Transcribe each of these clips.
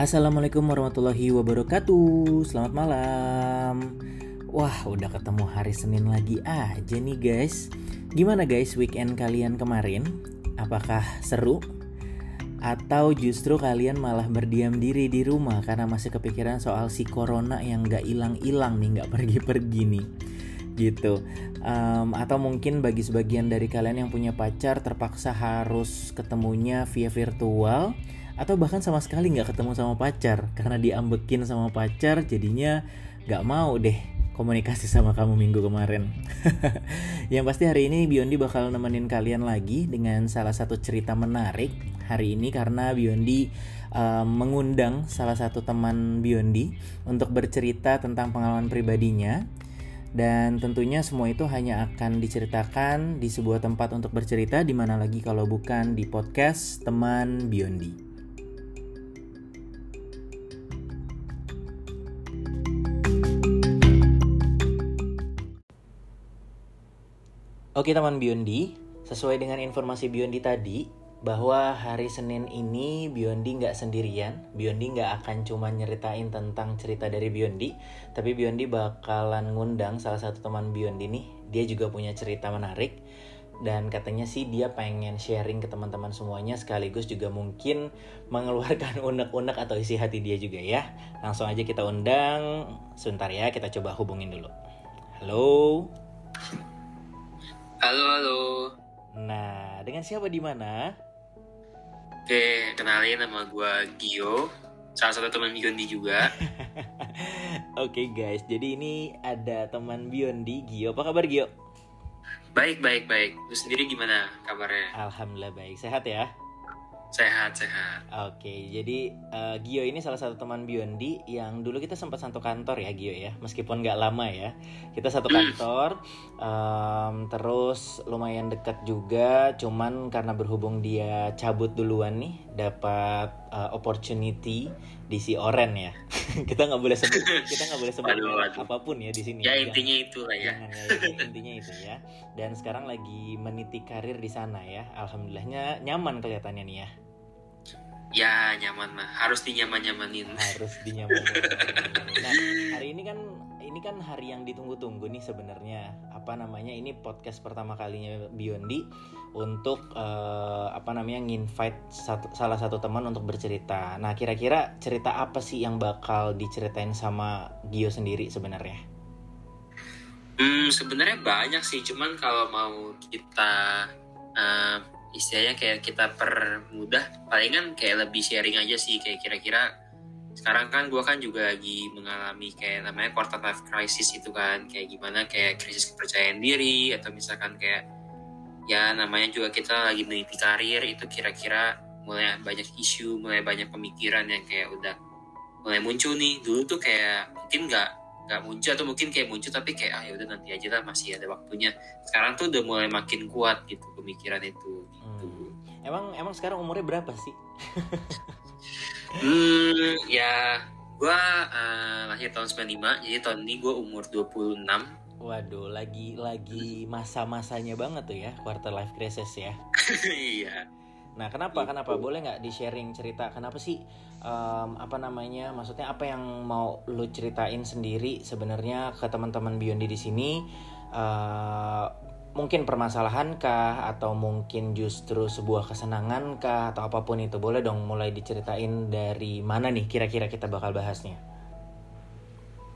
Assalamualaikum warahmatullahi wabarakatuh. Selamat malam. Wah udah ketemu hari Senin lagi aja nih guys. Gimana guys weekend kalian kemarin? Apakah seru? Atau justru kalian malah berdiam diri di rumah Karena masih kepikiran soal si corona yang gak hilang-hilang nih Gak pergi-pergi nih? Gitu. Um, atau mungkin bagi sebagian dari kalian yang punya pacar terpaksa harus ketemunya via virtual atau bahkan sama sekali nggak ketemu sama pacar karena diambekin sama pacar jadinya nggak mau deh komunikasi sama kamu minggu kemarin. yang pasti hari ini Biondi bakal nemenin kalian lagi dengan salah satu cerita menarik hari ini karena Biondi uh, mengundang salah satu teman Biondi untuk bercerita tentang pengalaman pribadinya dan tentunya semua itu hanya akan diceritakan di sebuah tempat untuk bercerita di mana lagi kalau bukan di podcast teman Biondi. Oke teman Biondi, sesuai dengan informasi Biondi tadi, bahwa hari Senin ini Biondi nggak sendirian. Biondi nggak akan cuma nyeritain tentang cerita dari Biondi, tapi Biondi bakalan ngundang salah satu teman Biondi nih. Dia juga punya cerita menarik dan katanya sih dia pengen sharing ke teman-teman semuanya sekaligus juga mungkin mengeluarkan unek-unek atau isi hati dia juga ya. Langsung aja kita undang. Sebentar ya, kita coba hubungin dulu. Halo. Halo, halo. Nah, dengan siapa di mana? Oke, kenalin nama gue Gio, salah satu teman Biondi juga. Oke guys, jadi ini ada teman Biondi, Gio. Apa kabar Gio? Baik, baik, baik. Lu sendiri gimana kabarnya? Alhamdulillah baik. Sehat ya? Sehat, sehat. Oke, jadi uh, Gio ini salah satu teman Biondi yang dulu kita sempat satu kantor ya Gio ya, meskipun nggak lama ya. Kita satu kantor, um, terus lumayan dekat juga, cuman karena berhubung dia cabut duluan nih, dapat uh, opportunity di si Oren ya. kita nggak boleh sebut, kita nggak boleh sebut Waduh, waduh. apa pun ya di sini. Ya Jangan- intinya itu lah ya. Jangan ya, intinya- intinya itu ya. Dan sekarang lagi meniti karir di sana ya. Alhamdulillahnya nyaman kelihatannya nih ya. Ya nyaman mah, harus dinyaman-nyamanin. Harus dinyaman. nah, hari ini kan ini kan hari yang ditunggu-tunggu nih sebenarnya. Apa namanya? Ini podcast pertama kalinya Biondi untuk eh, apa namanya nginvite satu- salah satu teman untuk bercerita. Nah, kira-kira cerita apa sih yang bakal diceritain sama Gio sendiri sebenarnya? Hmm, sebenarnya banyak sih, cuman kalau mau kita eh, istilahnya kayak kita permudah, palingan kayak lebih sharing aja sih, kayak kira-kira sekarang kan gue kan juga lagi mengalami kayak namanya quarter life crisis itu kan, kayak gimana kayak krisis kepercayaan diri atau misalkan kayak ya namanya juga kita lagi meniti karir itu kira-kira mulai banyak isu, mulai banyak pemikiran yang kayak udah mulai muncul nih. Dulu tuh kayak mungkin nggak nggak muncul atau mungkin kayak muncul tapi kayak ah ya udah nanti aja lah masih ada waktunya. Sekarang tuh udah mulai makin kuat gitu pemikiran itu. Gitu. Hmm. Emang emang sekarang umurnya berapa sih? Hmm, ya gua eh, lahir tahun 95 jadi tahun ini gua umur 26 Waduh, lagi lagi masa-masanya banget tuh ya quarter life crisis ya. iya Nah, kenapa? Kenapa? Boleh nggak di sharing cerita? Kenapa sih? em, apa namanya? Maksudnya apa yang mau lu ceritain sendiri sebenarnya ke teman-teman Biondi di sini? eh, mungkin permasalahan kah? Atau mungkin justru sebuah kesenangan kah? Atau apa pun itu boleh dong mulai diceritain dari mana nih? Kira-kira kita bakal bahasnya.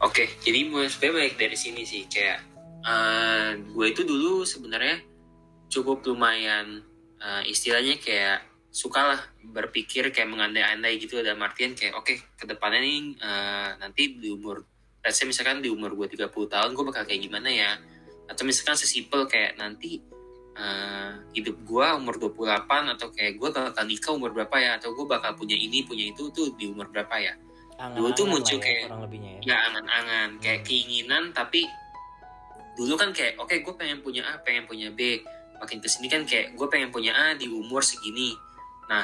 Oke, jadi mulai baik dari sini sih kayak eh gue itu dulu sebenarnya cukup lumayan eh, istilahnya kayak sukalah berpikir kayak mengandai-andai gitu dalam artian kayak oke ke depannya nih eh, nanti di umur let's say misalkan di umur gue 30 tahun gue bakal kayak gimana ya atau misalkan sesimpel kayak nanti eh, hidup gue umur 28 atau kayak gue bakal nikah umur berapa ya atau gue bakal punya ini punya itu tuh di umur berapa ya Dulu tuh muncul ya, kayak- ya. ya angan-angan kayak Hmm. keinginan tapi dulu kan kayak oke gue pengen punya A pengen punya B makin ke sini kan kayak gue pengen punya A di umur segini nah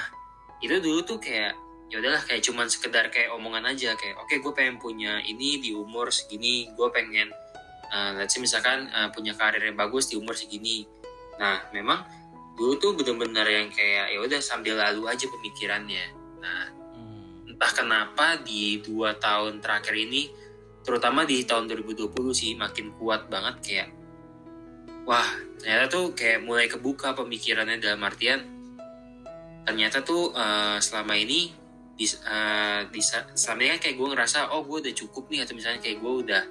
itu dulu tuh kayak ya udahlah kayak cuman sekedar kayak omongan aja kayak oke gue pengen punya ini di umur segini gue pengen uh, let's say misalkan uh, punya karir yang bagus di umur segini nah memang dulu tuh bener-bener yang kayak ya udah sambil lalu aja pemikirannya nah Hmm. entah kenapa di dua tahun terakhir ini terutama di tahun 2020 sih makin kuat banget kayak wah ternyata tuh kayak mulai kebuka pemikirannya dalam artian ternyata tuh uh, selama ini di, uh, di selama ini kan kayak gue ngerasa oh gue udah cukup nih atau misalnya kayak gue udah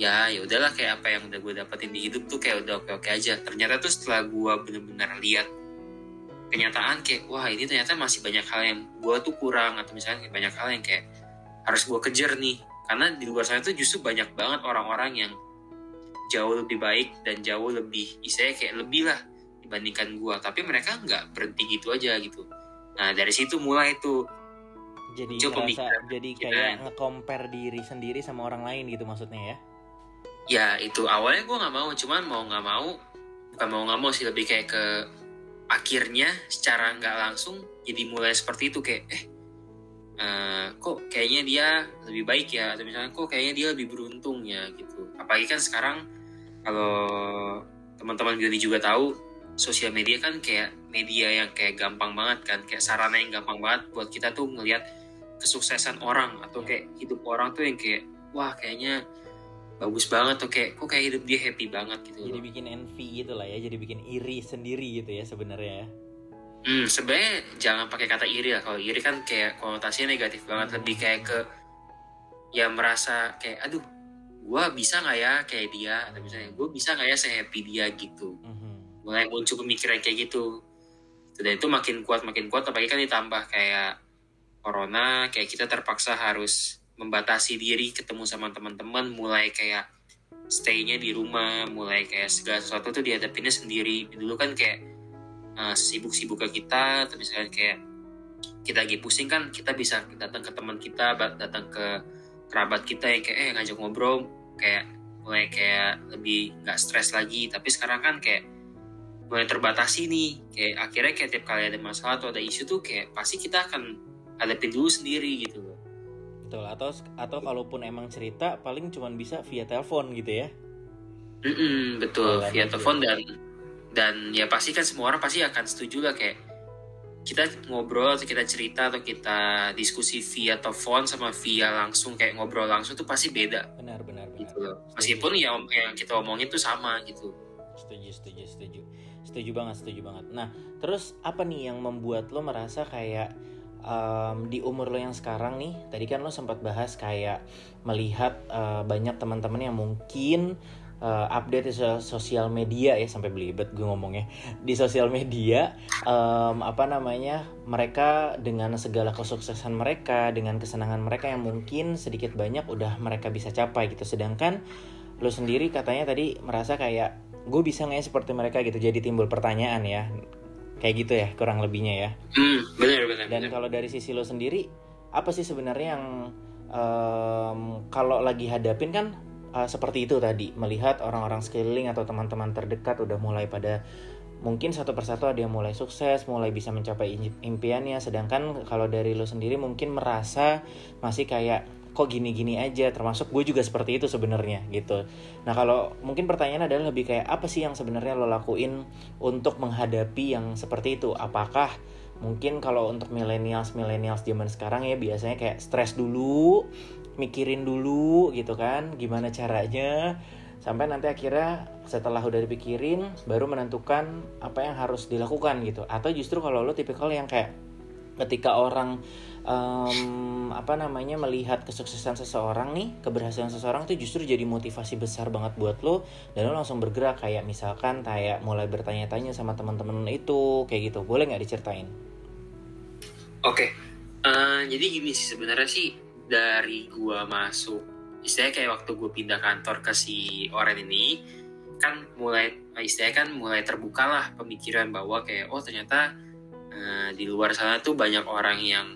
ya ya udahlah kayak apa yang udah gue dapetin di hidup tuh kayak udah oke oke aja. Ternyata tuh setelah gue bener-bener lihat kenyataan kayak wah ini ternyata masih banyak hal yang gue tuh kurang atau misalnya banyak hal yang kayak harus gue kejar nih. Karena di luar sana tuh justru banyak banget orang-orang yang jauh lebih baik dan jauh lebih istilahnya kayak lebih lah dibandingkan gue tapi mereka nggak berhenti gitu aja gitu. Nah dari situ mulai tuh jadi ngerasa, jadi kayak nge-compare diri sendiri sama orang lain gitu maksudnya ya ya itu awalnya gue nggak mau cuman mau nggak mau bukan mau nggak mau sih lebih kayak ke akhirnya secara nggak langsung jadi mulai seperti itu kayak eh uh, kok kayaknya dia lebih baik ya? Atau misalnya kok kayaknya dia lebih beruntung ya? Gitu. Apalagi kan sekarang kalau teman-teman jadi juga tahu sosial media kan kayak media yang kayak gampang banget kan kayak sarana yang gampang banget buat kita tuh ngelihat kesuksesan orang atau kayak hidup orang tuh yang kayak wah kayaknya bagus banget tuh kayak kok kayak hidup dia happy banget gitu jadi bikin envy gitu lah ya jadi bikin iri sendiri gitu ya sebenarnya ya. Hmm sebenarnya jangan pakai kata iri lah. Kalau iri kan kayak konotasinya negatif banget lebih kayak ke ya merasa kayak aduh gue bisa nggak ya kayak dia? Atau misalnya gue bisa nggak ya saya happy dia? gitu. Mm-hmm. mulai muncul pemikiran kayak gitu. Dan itu makin kuat makin kuat apalagi kan ditambah kayak corona kayak kita terpaksa harus membatasi diri ketemu sama teman-teman mulai kayak stay-nya di rumah mulai kayak segala sesuatu tuh dihadapinnya sendiri. Dulu kan kayak uh, sibuk-sibuk ke kita atau misalnya kayak kita lagi pusing kan kita bisa datang ke teman kita datang ke kerabat kita yang kayak eh ngajak ngobrol kayak mulai kayak lebih nggak stres lagi. Tapi sekarang kan kayak mulai terbatasi nih kayak akhirnya kayak tiap kali ada masalah atau ada isu tuh kayak pasti kita akan hadapin dulu sendiri gitu betul. Atau atau kalaupun emang cerita paling cuma bisa via telepon gitu ya? Mm -mm, betul via telepon dan dan ya pasti kan semua orang pasti akan setuju lah kayak kita ngobrol atau kita cerita atau kita diskusi via telepon sama via langsung kayak ngobrol langsung tuh pasti beda. Benar benar, benar. gitu loh. Meskipun ya yang kita omongin tuh sama gitu. Setuju setuju setuju. Setuju banget setuju banget. Nah terus apa nih yang membuat lo merasa kayak um, di umur lo yang sekarang nih, tadi kan lo sempat bahas kayak melihat uh, banyak teman-teman yang mungkin uh, update di sosial media ya sampai belibet gue ngomongnya. Di sosial media um, apa namanya mereka dengan segala kesuksesan mereka dengan kesenangan mereka yang mungkin sedikit banyak udah mereka bisa capai gitu. Sedangkan lo sendiri katanya tadi merasa kayak gue bisa nggak ya seperti mereka? gitu. Jadi timbul pertanyaan ya kayak gitu ya kurang lebihnya ya. Hmm, benar benar dan kalau dari sisi lo sendiri apa sih sebenarnya yang um, kalau lagi hadapin kan uh, seperti itu tadi melihat orang-orang sekeliling atau teman-teman terdekat udah mulai pada mungkin satu persatu ada yang mulai sukses, mulai bisa mencapai impiannya, sedangkan kalau dari lo sendiri mungkin merasa masih kayak kok gini-gini aja termasuk gue juga seperti itu sebenarnya gitu. Nah kalau mungkin pertanyaan adalah lebih kayak apa sih yang sebenarnya lo lakuin untuk menghadapi yang seperti itu? Apakah mungkin kalau untuk millennials millennials zaman sekarang ya biasanya kayak stres dulu mikirin dulu gitu kan gimana caranya sampai nanti akhirnya setelah udah dipikirin baru menentukan apa yang harus dilakukan gitu. Atau justru kalau lo tipikal yang kayak ketika orang um, apa namanya melihat kesuksesan seseorang nih keberhasilan seseorang itu justru jadi motivasi besar banget buat lo dan lo langsung bergerak kayak misalkan kayak mulai bertanya-tanya sama teman-teman itu kayak gitu boleh nggak diceritain? Oke, okay. uh, jadi gini sih sebenarnya sih dari gua masuk istilahnya kayak waktu gue pindah kantor ke si orang ini kan mulai istilahnya kan mulai terbuka lah pemikiran bahwa kayak oh ternyata uh, di luar sana tuh banyak orang yang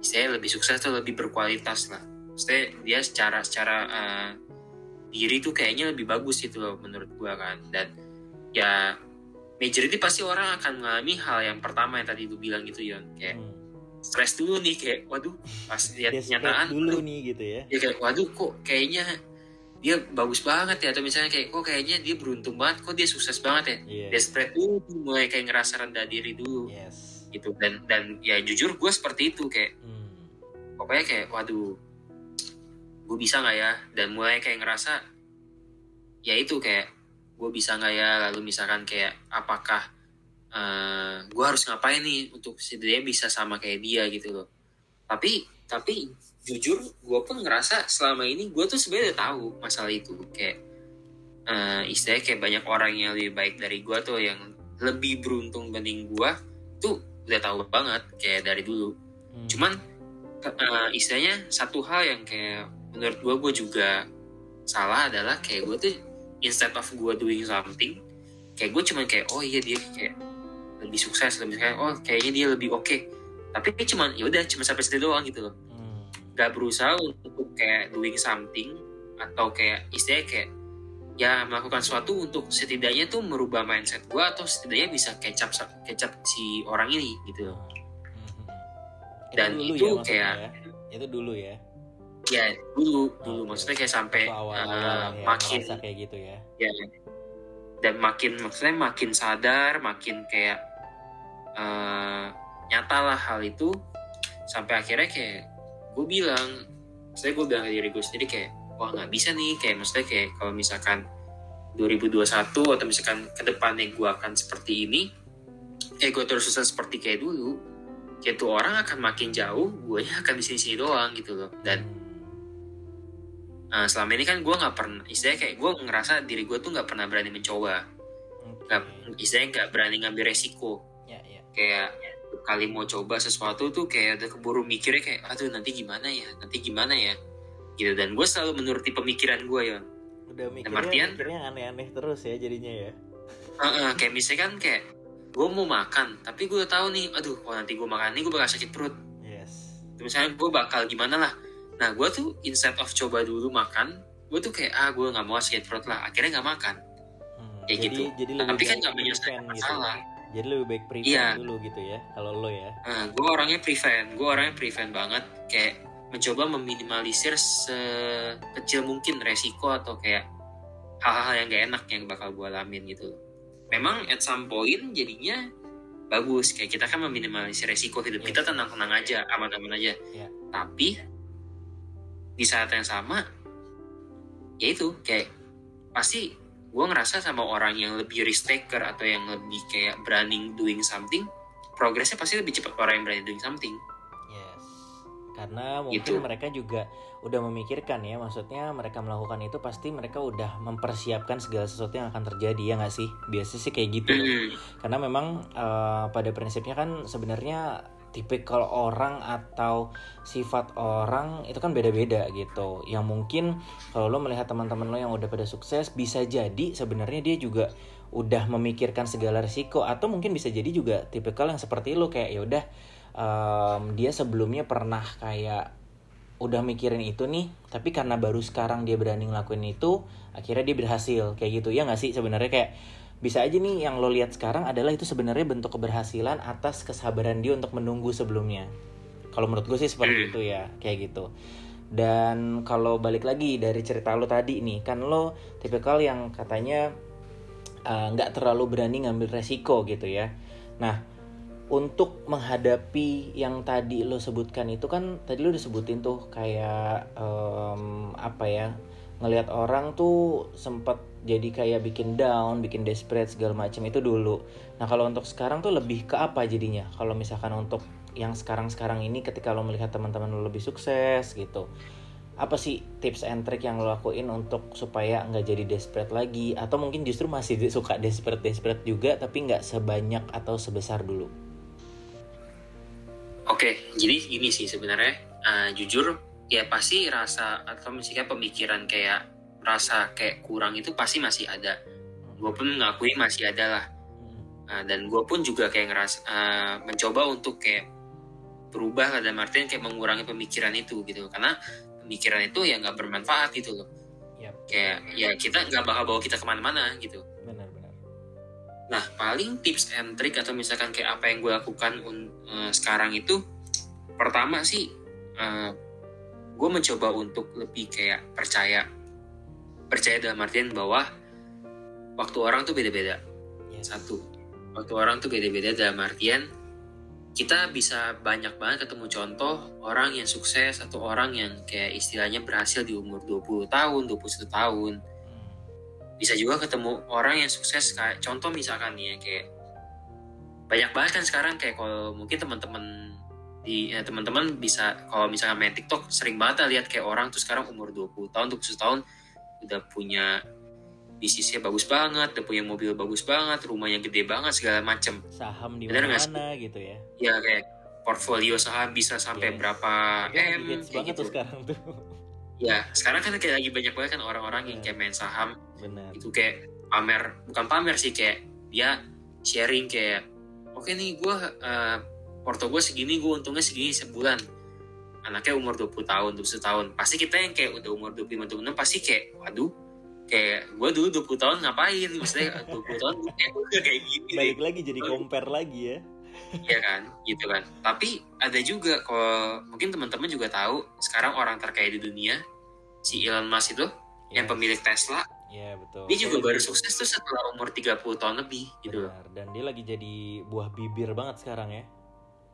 saya lebih sukses tuh lebih berkualitas lah. Maksudnya dia secara secara uh, diri tuh kayaknya lebih bagus itu loh menurut gua kan. Dan ya majority pasti orang akan mengalami hal yang pertama yang tadi lu bilang gitu Yon. Kayak hmm. stres dulu nih kayak waduh pas lihat kenyataan dulu nih gitu ya. Ya kayak waduh kok kayaknya dia bagus banget ya. Atau misalnya kayak kok kayaknya dia beruntung banget kok dia sukses banget ya. Yeah. dia spread dulu mulai kayak ngerasa rendah diri dulu. Yes gitu. Dan dan ya jujur gue seperti itu kayak hmm. pokoknya kayak waduh gue bisa nggak ya? Dan mulai kayak ngerasa ya itu kayak gue bisa nggak ya? Lalu misalkan kayak apakah uh, eh, gue harus ngapain nih untuk setidaknya bisa sama kayak dia gitu loh. Tapi tapi jujur gue pun ngerasa selama ini gue tuh sebenarnya tahu masalah itu. Kayak uh, istilahnya kayak banyak orang yang lebih baik dari gue tuh yang lebih beruntung banding gue tuh udah tahu banget kayak dari dulu hmm. cuman uh, istilahnya satu hal yang kayak menurut gue gue juga salah adalah kayak gue tuh instead of gue doing something kayak gue cuman kayak oh iya dia kayak lebih sukses lebih kayak oh kayaknya dia lebih oke okay. tapi cuman ya udah cuma sampai situ doang gitu loh hmm. gak berusaha untuk kayak doing something atau kayak istilahnya kayak ya melakukan sesuatu untuk setidaknya tuh merubah mindset gue atau setidaknya bisa kecap kecap si orang ini gitu loh. Hmm. Dan itu, itu ya, kayak ya? itu dulu ya ya dulu dulu maksudnya kayak sampai awal -awal uh, ya, makin kayak gitu ya ya dan makin maksudnya makin sadar makin kayak uh, nyata lah hal itu sampai akhirnya kayak gue bilang saya gue bilang ke diri gue sendiri kayak wah nggak bisa nih kayak maksudnya kayak kalau misalkan 2021 atau misalkan ke depannya gue akan seperti ini eh gue terus susah seperti kayak dulu kayak tuh orang akan makin jauh gue akan di sini sini doang gitu loh dan Nah, selama ini kan gue nggak pernah, istilahnya kayak gue ngerasa diri gue tuh nggak pernah berani mencoba, nggak, okay. istilahnya nggak berani ngambil resiko. Yeah, yeah. Kayak kali mau coba sesuatu tuh kayak udah keburu mikirnya kayak, aduh nanti gimana ya, nanti gimana ya, gitu. Dan gue selalu menuruti pemikiran gue ya. Udah mikirnya, artian, mikirnya aneh-aneh terus ya jadinya ya. Uh, uh, kayak misalkan kayak gue mau makan, tapi gue tahu nih, aduh, kalau nanti gue makan ini gue bakal sakit perut. Yes. Misalnya gue bakal gimana lah, Nah gue tuh instead of coba dulu makan, gue tuh kayak ah gue nggak mau sakit perut lah. Akhirnya nggak makan. Hmm, kayak jadi, gitu. Jadi Tapi kan nggak menyelesaikan gitu. masalah. Gitu. Jadi lebih baik prevent yeah. dulu gitu ya, kalau lo ya. Nah, gue orangnya prevent, gue orangnya prevent banget. Kayak mencoba meminimalisir sekecil mungkin resiko atau kayak hal-hal yang gak enak yang bakal gue alamin gitu. Memang at some point jadinya bagus kayak kita kan meminimalisir resiko hidup yes. kita tenang-tenang aja aman-aman aja yeah. tapi di saat yang sama ya itu kayak pasti gue ngerasa sama orang yang lebih risk taker atau yang lebih kayak berani doing something progresnya pasti lebih cepat orang yang berani doing something karena mungkin gitu. mereka juga udah memikirkan ya maksudnya mereka melakukan itu pasti mereka udah mempersiapkan segala sesuatu yang akan terjadi ya nggak sih biasanya sih kayak gitu mm. karena memang uh, pada prinsipnya kan sebenarnya tipikal orang atau sifat orang itu kan beda-beda gitu. Yang mungkin kalau lo melihat teman-teman lo yang udah pada sukses bisa jadi sebenarnya dia juga udah memikirkan segala risiko atau mungkin bisa jadi juga tipikal yang seperti lo kayak ya udah um, dia sebelumnya pernah kayak udah mikirin itu nih tapi karena baru sekarang dia berani ngelakuin itu akhirnya dia berhasil kayak gitu ya nggak sih sebenarnya kayak bisa aja nih yang lo lihat sekarang adalah itu sebenarnya bentuk keberhasilan atas kesabaran dia untuk menunggu sebelumnya. Kalau menurut gue sih seperti hmm. itu ya, kayak gitu. Dan kalau balik lagi dari cerita lo tadi nih, kan lo tipikal yang katanya eh, nggak uh, terlalu berani ngambil resiko gitu ya. Nah, untuk menghadapi yang tadi lo sebutkan itu kan tadi lo disebutin tuh kayak um, apa ya ngelihat orang tuh sempat jadi kayak bikin down, bikin desperate segala macam itu dulu. Nah kalau untuk sekarang tuh lebih ke apa jadinya? Kalau misalkan untuk yang sekarang-sekarang ini ketika lo melihat teman-teman lo lebih sukses gitu, apa sih tips and trick yang lo lakuin untuk supaya nggak jadi desperate lagi? Atau mungkin justru masih suka desperate desperate juga tapi nggak sebanyak atau sebesar dulu? Oke, jadi ini sih sebenarnya uh, jujur ya pasti rasa atau misalnya pemikiran kayak rasa kayak kurang itu pasti masih ada. Gue pun mengakui masih ada lah. Uh, dan gue pun juga kayak ngeras uh, mencoba untuk kayak berubah lah dan Martin kayak mengurangi pemikiran itu gitu. Karena pemikiran itu ya nggak bermanfaat gitu loh. Yep. kayak ya kita nggak bakal bawa kita ke mana-mana gitu nah paling tips and trick atau misalkan kayak apa yang gue lakukan uh, sekarang itu pertama sih uh, gue mencoba untuk lebih kayak percaya percaya dalam artian bahwa waktu orang tuh beda-beda yes. satu waktu orang tuh beda-beda dalam artian kita bisa banyak banget ketemu contoh orang yang sukses atau orang yang kayak istilahnya berhasil di umur 20 tahun, 21 tahun. Bisa juga ketemu orang yang sukses kayak contoh misalkan nih ya kayak banyak banget kan sekarang kayak kalau mungkin teman-teman di ya, teman-teman bisa kalau misalnya main TikTok sering banget lihat kayak orang tuh sekarang umur 20 tahun, 21 tahun udah punya bisnisnya bagus banget, udah punya mobil bagus banget, rumahnya gede banget segala macem. Saham di mana gitu ya. Ya kayak portfolio saham bisa sampai Yes. berapa Itu lagi M kayak banget gitu. tuh sekarang tuh. Ya sekarang kan kayak lagi banyak banget kan orang-orang yang kayak main saham. Benar. itu kayak pamer bukan pamer sih kayak dia sharing kayak oke nih gue porto gue segini gue untungnya segini sebulan. Anaknya umur 20 tahun 21 tahun. Pasti kita yang kayak udah umur 25 26 pasti kayak waduh kayak gue dulu 20 tahun ngapain? Maksudnya 20 tahun gue kayak udah kayak gini. Balik lagi jadi compare lagi ya. Iya kan, gitu kan. Tapi ada juga kalau mungkin teman-teman juga tahu sekarang orang terkaya di dunia si Elon Musk itu yang Yes. pemilik Tesla, Iya betul. dia juga baru sukses tuh setelah umur 30 tahun lebih gitu. Benar. Dan dia lagi jadi buah bibir banget sekarang ya.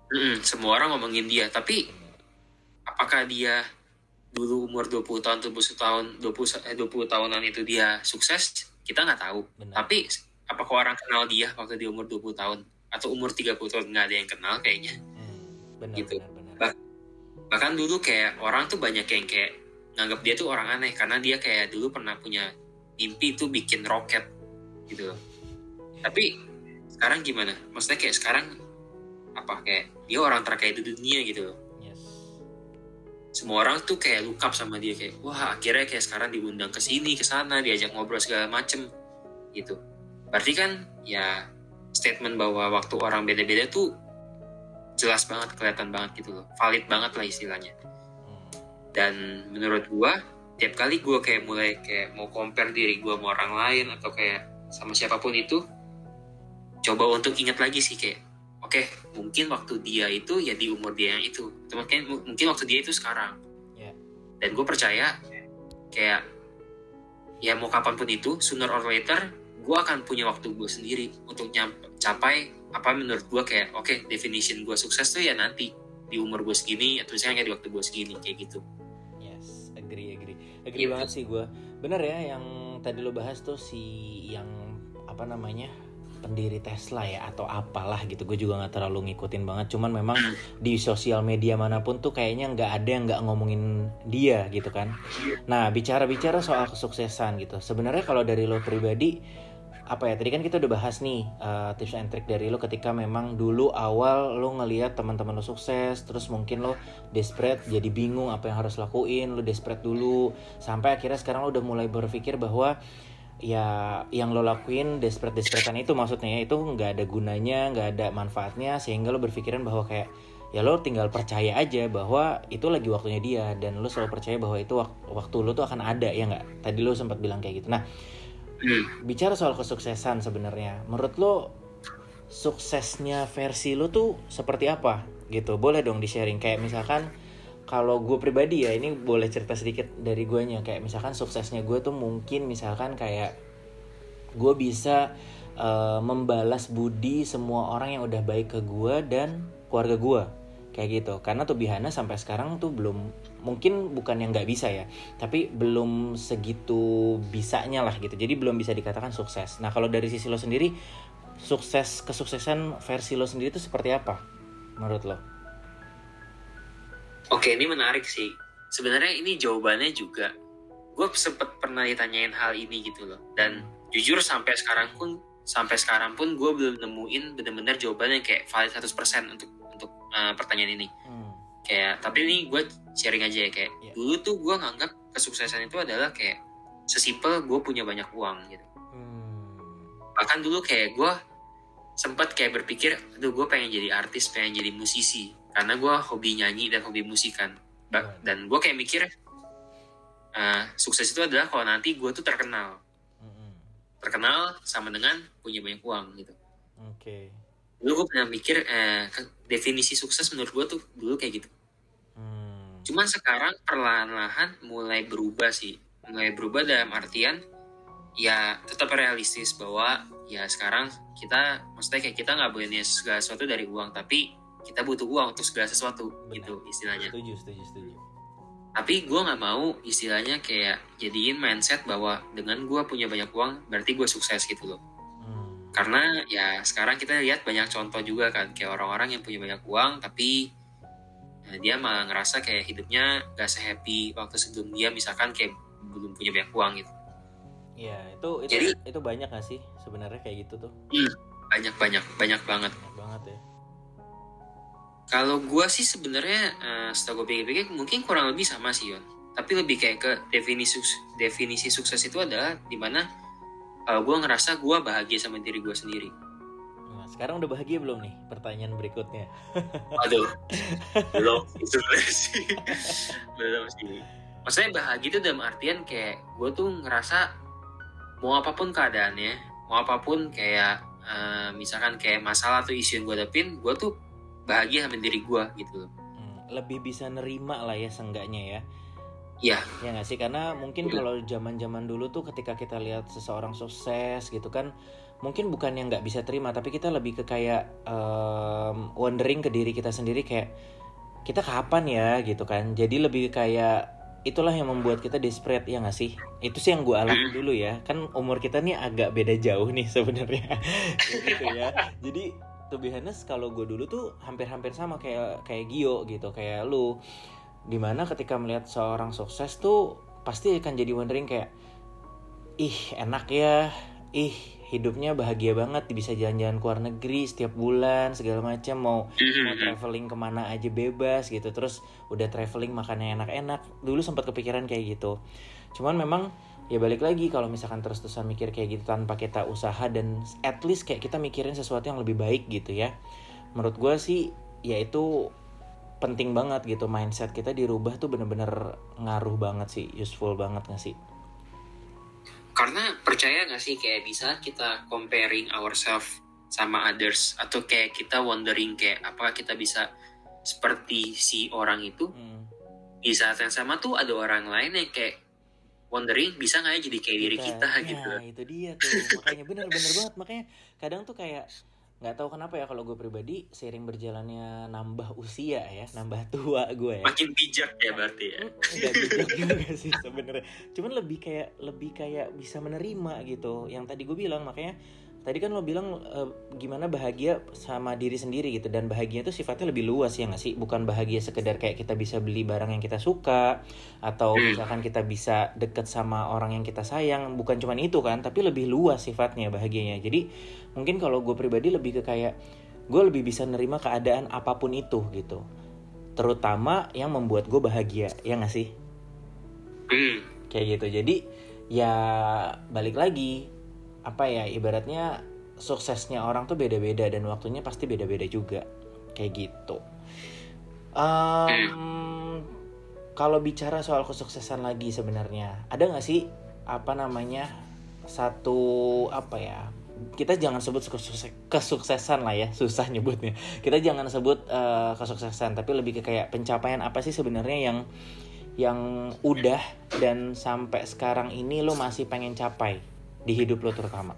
Mm-mm, semua orang ngomongin dia, tapi apakah dia dulu umur 20 tahun, 21 tahun, 20 eh, 20 tahunan itu dia sukses? Kita nggak tahu. Benar. Tapi apakah orang kenal dia waktu dia umur 20 tahun atau umur 30 tahun nggak ada yang kenal kayaknya? Hmm, benar, Gitu. benar benar. Bah- bahkan dulu kayak orang tuh banyak yang kayak nganggap dia tuh orang aneh karena dia kayak dulu pernah punya mimpi tuh bikin roket gitu loh. tapi sekarang gimana maksudnya kayak sekarang apa kayak dia orang terkaya di dunia gitu loh Yes. semua orang tuh kayak look up sama dia kayak wah akhirnya kayak sekarang diundang ke sini ke sana diajak ngobrol segala macem gitu berarti kan ya statement bahwa waktu orang beda-beda tuh jelas banget kelihatan banget gitu loh. Valid banget lah istilahnya. Dan menurut gua tiap kali gua kayak mulai kayak mau compare diri gua sama orang lain atau kayak sama siapa pun itu coba untuk ingat lagi sih kayak oke mungkin waktu dia itu ya di umur dia yang itu. Mungkin mungkin waktu dia itu sekarang. Ya. dan gue percaya kayak ya mau kapan pun itu sooner or later gue akan punya waktu gue sendiri untuk nyampe capai apa menurut gue kayak oke definition gue sukses tuh ya nanti di umur gue segini atau misalnya kayak di waktu gue segini kayak gitu Yes, agree, agree. Agree Gitu. banget sih gue. Bener ya yang tadi lo bahas tuh si yang apa namanya pendiri Tesla ya atau apalah gitu. Gue juga nggak terlalu ngikutin banget. Cuman memang di sosial media mana pun tuh kayaknya nggak ada yang nggak ngomongin dia gitu kan. Nah bicara-bicara soal kesuksesan gitu. Sebenarnya kalau dari lo pribadi apa ya tadi kan kita udah bahas nih uh, tips and trick dari lo ketika memang dulu awal lo ngelihat teman-teman lo sukses terus mungkin lo desperate jadi bingung apa yang harus lakuin lo desperate dulu. Sampai akhirnya sekarang lo udah mulai berpikir bahwa ya yang lo lakuin desperate desperatean itu maksudnya ya, itu nggak ada gunanya nggak ada manfaatnya sehingga lo berpikiran bahwa kayak ya lo tinggal percaya aja bahwa itu lagi waktunya dia dan lo selalu percaya bahwa itu wak- waktu lo tuh akan ada ya nggak? Tadi lo sempat bilang kayak gitu. Nah Hmm. bicara soal kesuksesan sebenarnya menurut lo suksesnya versi lo tuh seperti apa? Gitu boleh dong di sharing kayak misalkan kalau gue pribadi ya ini boleh cerita sedikit dari guanya. Kayak misalkan suksesnya gue tuh mungkin misalkan kayak gue bisa eh, membalas budi semua orang yang udah baik ke gue dan keluarga gue. Kayak gitu. Karena tuh Bihana sampai sekarang tuh belum mungkin bukan yang nggak bisa ya tapi belum segitu bisanya lah gitu jadi belum bisa dikatakan sukses nah kalau dari sisi lo sendiri sukses kesuksesan versi lo sendiri itu seperti apa menurut lo Oke, ini menarik sih. Sebenarnya ini jawabannya juga. Gue sempet pernah ditanyain hal ini gitu loh. Dan jujur sampai sekarang pun sampai sekarang pun gue belum nemuin bener-bener jawabannya kayak valid 100% untuk untuk uh, pertanyaan ini. Hmm, Kayak tapi ini gue sharing aja ya kayak Iya. dulu tuh gue nganggap kesuksesan itu adalah kayak sesimpel gue punya banyak uang gitu. hmm, Bahkan dulu kayak gue sempat kayak berpikir, aduh gue pengen jadi artis, pengen jadi musisi. Karena gue hobi nyanyi dan hobi musikan. Iya. Dan gue kayak mikir, eh, sukses itu adalah kalau nanti gue tuh terkenal. hmm. Terkenal sama dengan punya banyak uang gitu. oke Dulu gue pernah mikir, eh, ke- definisi sukses menurut gue tuh dulu kayak gitu. Hmm, Cuman sekarang perlahan-lahan mulai berubah sih. Mulai berubah dalam artian ya tetap realistis bahwa ya sekarang kita maksudnya kayak kita nggak boleh segala sesuatu dari uang tapi kita butuh uang untuk segala sesuatu Benar. gitu istilahnya setuju setuju setuju tapi gue nggak mau istilahnya kayak jadiin mindset bahwa dengan gue punya banyak uang berarti gue sukses gitu loh. Karena ya sekarang kita lihat banyak contoh juga kan kayak orang-orang yang punya banyak uang tapi eh, dia malah ngerasa kayak hidupnya gak sehappy waktu sebelum dia misalkan kayak belum punya banyak uang gitu Iya, itu itu Jadi- itu banyak gak sih sebenarnya kayak gitu tuh? banyak banyak banyak banget Banyak banget ya. kalau gue sih sebenarnya eh, setelah gue pikir-pikir mungkin kurang lebih sama sih Yon tapi lebih kayak ke definisi definisi sukses itu adalah di mana kalau gue ngerasa gue bahagia sama diri gue sendiri Nah, sekarang udah bahagia belum nih? Pertanyaan berikutnya. Aduh, belum sih belum sih. Maksudnya bahagia itu dalam artian kayak gue tuh ngerasa mau apa pun keadaannya, mau apa pun kayak eh, misalkan kayak masalah atau isu yang gue hadapin, gue tuh bahagia sama diri gue gitu loh. Hmm, lebih bisa nerima lah ya seenggaknya ya. Iya. Ya nggak sih? Karena mungkin kalau zaman-zaman dulu tuh ketika kita lihat seseorang sukses gitu kan mungkin bukan yang nggak bisa terima tapi kita lebih ke kayak em, wondering ke diri kita sendiri kayak kita kapan ya? gitu kan. Jadi lebih kayak itulah yang membuat kita desperate. Ya nggak sih? Itu sih yang gue alami dulu ya. Kan umur kita nih agak beda jauh nih sebenarnya. Gitu ya. Jadi to be honest kalau gue dulu tuh hampir-hampir sama kayak kayak Gio gitu. Kayak lu di mana ketika melihat seorang sukses tuh pasti akan jadi wondering kayak ih enak ya. Ih hidupnya bahagia banget. Bisa jalan-jalan ke luar negeri setiap bulan segala macam mau mau traveling ke mana aja bebas gitu. Terus udah traveling makannya enak-enak. Dulu sempat kepikiran kayak gitu. Cuman memang ya balik lagi kalau misalkan terus-terusan mikir kayak gitu tanpa kita usaha dan at least kayak kita mikirin sesuatu yang lebih baik gitu ya. Menurut gue sih ya itu penting banget gitu. Mindset kita dirubah tuh bener-bener ngaruh banget sih. Useful banget gak sih? Karena percaya gak sih kayak bisa kita comparing ourselves sama others atau kayak kita wondering kayak apa kita bisa seperti si orang itu Hmm. di saat yang sama tuh ada orang lain yang kayak wondering bisa nggak ya jadi kayak diri kita ya, gitu itu dia tuh. Makanya bener-bener banget. Makanya kadang tuh kayak nggak tahu kenapa ya kalau gue pribadi seiring berjalannya nambah usia ya nambah tua gue ya. Makin bijak ya berarti ya. Nggak bijak juga sih sebenarnya. Cuman lebih kayak lebih kayak bisa menerima gitu. Yang tadi gue bilang makanya tadi kan lo bilang eh, gimana bahagia sama diri sendiri gitu dan bahagia itu sifatnya lebih luas ya nggak sih? Bukan bahagia sekedar kayak kita bisa beli barang yang kita suka atau Hmm. misalkan kita bisa deket sama orang yang kita sayang bukan cuman itu kan tapi lebih luas sifatnya bahagianya. Jadi mungkin kalau gue pribadi lebih ke kayak gue lebih bisa nerima keadaan apa pun itu gitu. Terutama yang membuat gue bahagia ya nggak sih? Hmm. kayak gitu. Jadi ya balik lagi apa ya ibaratnya suksesnya orang tuh beda-beda dan waktunya pasti beda-beda juga. Kayak gitu. Em, kalau bicara soal kesuksesan lagi sebenarnya ada nggak sih apa namanya satu apa ya kita jangan sebut kesukses- kesuksesan lah ya susah nyebutnya. Kita jangan sebut eh, kesuksesan tapi lebih ke kayak pencapaian apa sih sebenarnya yang yang udah dan sampai sekarang ini lo masih pengen capai di hidup lo terutama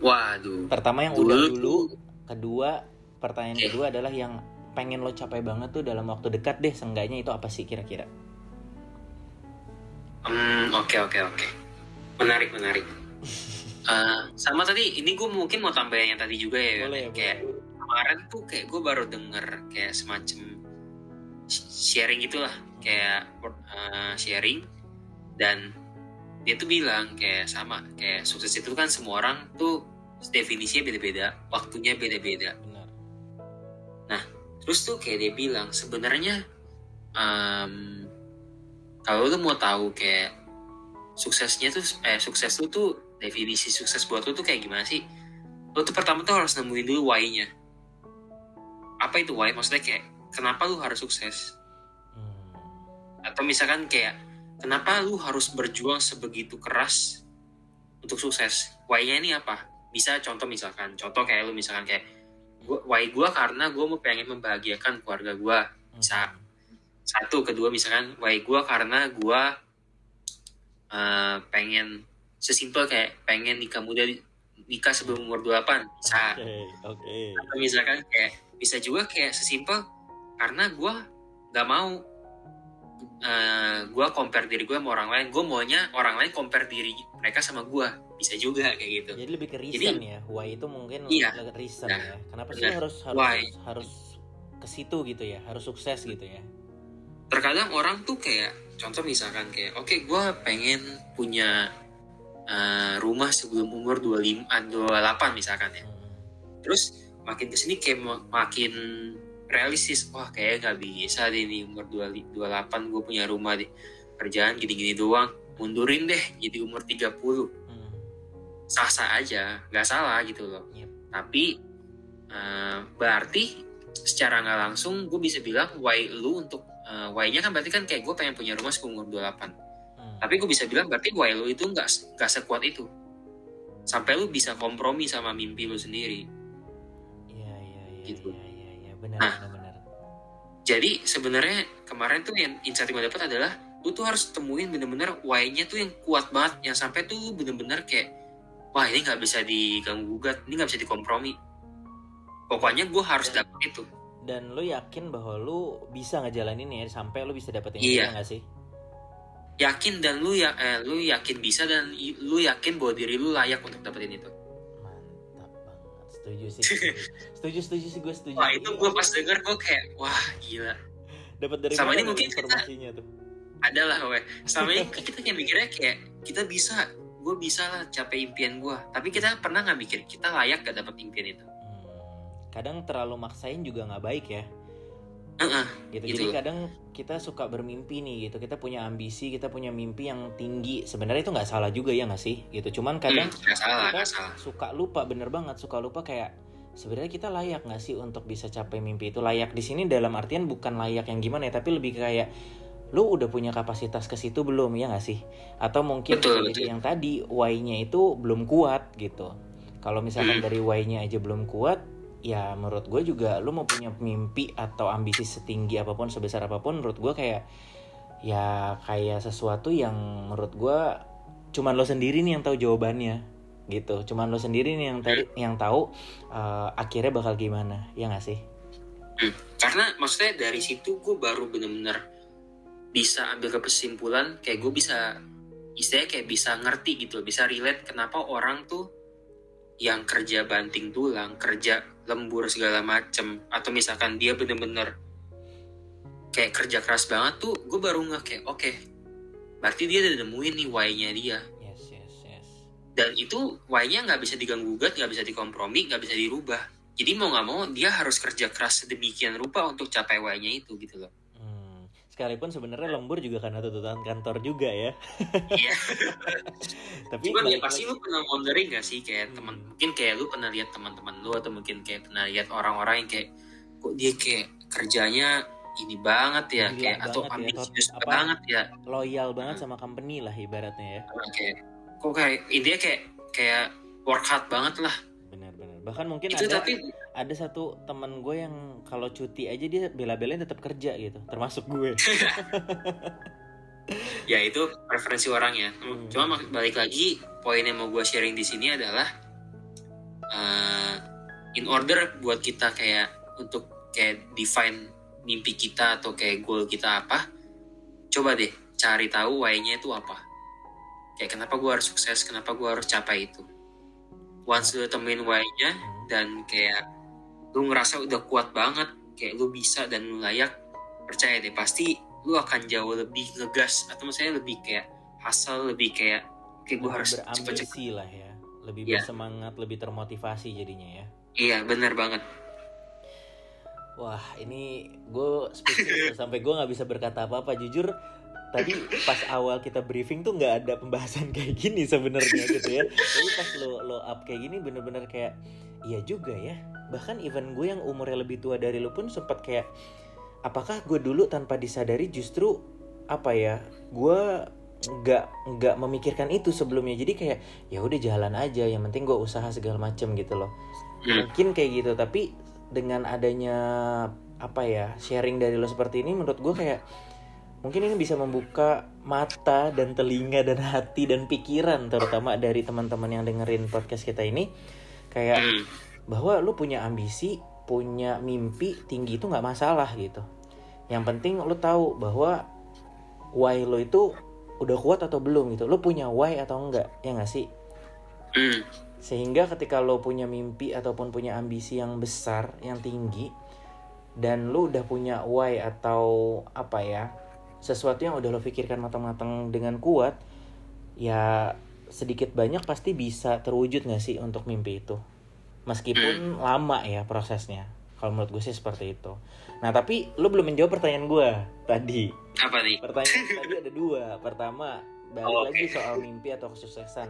waduh pertama yang udah dulu kedua pertanyaan Oke. kedua adalah yang pengen lo capai banget tuh dalam waktu dekat deh seenggaknya itu apa sih kira-kira Hmm, oke oke oke. Menarik menarik. Eh, sama tadi ini gue mungkin mau tambahin yang tadi juga ya. Boleh kayak boleh. kemarin tuh kayak gue baru denger kayak semacam sh- sharing gitulah kayak eh, sharing dan dia tuh bilang kayak sama kayak sukses itu kan semua orang tuh definisinya beda-beda, waktunya beda-beda. benar Terus tuh kayak dia bilang sebenarnya em, kalau lu mau tahu kayak suksesnya tuh eh sukses lu tuh definisi sukses buat lu tuh kayak gimana sih? Lu tuh pertama tuh harus nemuin dulu why-nya. Apa itu why? Maksudnya kayak kenapa lu harus sukses? Hmm, Atau misalkan kayak kenapa lu harus berjuang sebegitu keras untuk sukses? Why-nya ini apa? Bisa contoh misalkan, contoh kayak lu misalkan kayak gua, why gua karena gua mau pengen membahagiakan keluarga gua bisa satu kedua misalkan why gue karena gue eh, pengen sesimpel kayak pengen nikah muda nikah sebelum umur 28 bisa Oke, oke. atau misalkan kayak bisa juga kayak sesimpel karena gue nggak mau eh gue compare diri gue sama orang lain gue maunya orang lain compare diri mereka sama gue bisa juga kayak gitu Jadi lebih ke reason Jadi- ya. Why itu mungkin Iya. lebih ke reason Nah, ya. Kenapa sih harus harus Why. harus ke situ gitu ya? Harus sukses gitu ya. terkadang orang tuh kayak contoh misalkan kayak oke gue pengen punya eh, rumah sebelum umur 25 ah, 28 misalkan ya Hmm. terus makin ke sini kayak ma- makin realistis wah kayak nggak bisa deh nih umur 2, 28 gue punya rumah deh kerjaan gini-gini doang mundurin deh jadi umur 30 Hmm. sah-sah aja nggak salah gitu loh Yep. tapi eh, berarti secara nggak langsung gue bisa bilang why lu untuk eh, why-nya kan berarti kan kayak gue pengen punya rumah sebelum umur 28 Hmm. tapi gue bisa bilang berarti why lu itu nggak nggak sekuat itu sampai lu bisa kompromi sama mimpi lu sendiri Iya iya iya Gitu. iya iya benar Nah. benar benar. jadi sebenarnya kemarin tuh yang insight gue dapat adalah lu tuh harus temuin bener-bener why-nya tuh yang kuat banget yang sampai tuh bener-bener kayak wah ini nggak bisa diganggu gugat ini nggak bisa dikompromi pokoknya gue harus dapet itu Dan lu yakin bahwa lu bisa ngejalanin ya sampai lu bisa dapetin Iya. itu nggak sih? yakin dan lu ya eh, lu yakin bisa dan lu yakin bahwa diri lu layak untuk dapetin itu. Setuju sih. Setuju setuju, sih gue setuju. wah itu gue pas denger gue kayak wah gila dapat dari sama ini mungkin kita- informasinya tuh? adalah weh sama ini kita kayak mikirnya kayak kita bisa gue bisa lah capai impian gue tapi kita pernah nggak mikir kita layak gak dapet impian itu Hmm, kadang terlalu maksain juga nggak baik ya. Heeh, gitu. Gitu. Jadi kadang kita suka bermimpi nih gitu. Kita punya ambisi, kita punya mimpi yang tinggi. Sebenarnya itu nggak salah juga ya nggak sih? Gitu. Cuman kadang hmm, nggak salah kita salah suka lupa bener banget suka lupa kayak sebenarnya kita layak nggak sih untuk bisa capai mimpi itu layak di sini dalam artian bukan layak yang gimana ya tapi lebih kayak lu udah punya kapasitas ke situ belum ya nggak sih atau mungkin Betul, betul. yang tadi why-nya itu belum kuat gitu kalau misalkan Hmm. dari why-nya aja belum kuat ya menurut gue juga lu mau punya mimpi atau ambisi setinggi apa pun sebesar apa pun menurut gue kayak ya kayak sesuatu yang menurut gue cuman lo sendiri nih yang tahu jawabannya gitu. Cuman lo sendiri nih yang tadi yang tahu uh, akhirnya bakal gimana ya nggak sih? Hmm, karena maksudnya dari situ gue baru bener-bener bisa ambil kesimpulan kayak gue bisa istilahnya kayak bisa ngerti gitu bisa relate kenapa orang tuh yang kerja banting tulang kerja lembur segala macem. Atau misalkan dia bener-bener kayak kerja keras banget tuh gue baru nggak kayak oke berarti dia udah nemuin nih why-nya dia. Yes yes yes. Dan itu why-nya nggak bisa diganggu gugat nggak bisa dikompromi nggak bisa dirubah. Jadi mau nggak mau dia harus kerja keras sedemikian rupa untuk capai why-nya itu gitu loh sekalipun sebenarnya lembur juga karena tuntutan kantor juga ya Iya. tapi Cuman ya pasti lu pernah wondering gak sih kayak Hmm. teman mungkin kayak lu pernah lihat teman-teman lu atau mungkin kayak pernah lihat orang-orang yang kayak kok dia kayak kerjanya ini banget ya Gila kayak atau banget ya, ambisius apa? banget ya loyal banget Hmm. sama company lah ibaratnya ya Nah, kayak kok kayak intinya kayak kayak work hard banget lah benar-benar bahkan mungkin itu ada tapi ada satu teman gue yang kalau cuti aja dia bela-belain tetap kerja gitu termasuk gue ya itu preferensi orang ya Hmm. cuma balik lagi poin yang mau gue sharing di sini adalah uh, in order buat kita kayak untuk kayak define mimpi kita atau kayak goal kita apa coba deh cari tahu why-nya itu apa kayak kenapa gue harus sukses kenapa gue harus capai itu once lu temuin why-nya Hmm. dan kayak lu ngerasa udah kuat banget kayak lu bisa dan lu layak percaya deh pasti lu akan jauh lebih ngegas atau misalnya lebih kayak hustle lebih kayak kayak gue Lebih harus cepet-cepet. lah ya lebih Iya. bersemangat lebih termotivasi jadinya ya. Iya benar banget. Wah ini gue sampai gue nggak bisa berkata apa-apa. Jujur tadi pas awal kita briefing tuh nggak ada pembahasan kayak gini sebenarnya gitu ya. Tapi pas lo lo up kayak gini bener-bener kayak iya juga ya. Bahkan even gue yang umurnya lebih tua dari lo pun sempat kayak apakah gue dulu tanpa disadari justru apa ya gue nggak nggak memikirkan itu sebelumnya? Jadi kayak ya udah jalan aja yang penting gue usaha segala macem gitu loh. Hmm. mungkin kayak gitu tapi dengan adanya apa ya sharing dari lo seperti ini menurut gue kayak mungkin ini bisa membuka mata dan telinga dan hati dan pikiran terutama dari teman-teman yang dengerin podcast kita ini kayak Hmm. bahwa lu punya ambisi punya mimpi tinggi itu nggak masalah gitu yang penting lu tahu bahwa why lo itu udah kuat atau belum gitu lu punya why atau enggak ya nggak sih Hmm. sehingga ketika lo punya mimpi ataupun punya ambisi yang besar yang tinggi dan lu udah punya why atau apa ya sesuatu yang udah lo pikirkan matang-matang dengan kuat ya sedikit banyak pasti bisa terwujud nggak sih untuk mimpi itu? Meskipun lama ya prosesnya. Kalau menurut gue sih seperti itu. Nah tapi lu belum menjawab pertanyaan gue tadi. Apa nih? pertanyaan tadi ada dua. Pertama balik Oh, lagi oke. soal mimpi atau kesuksesan.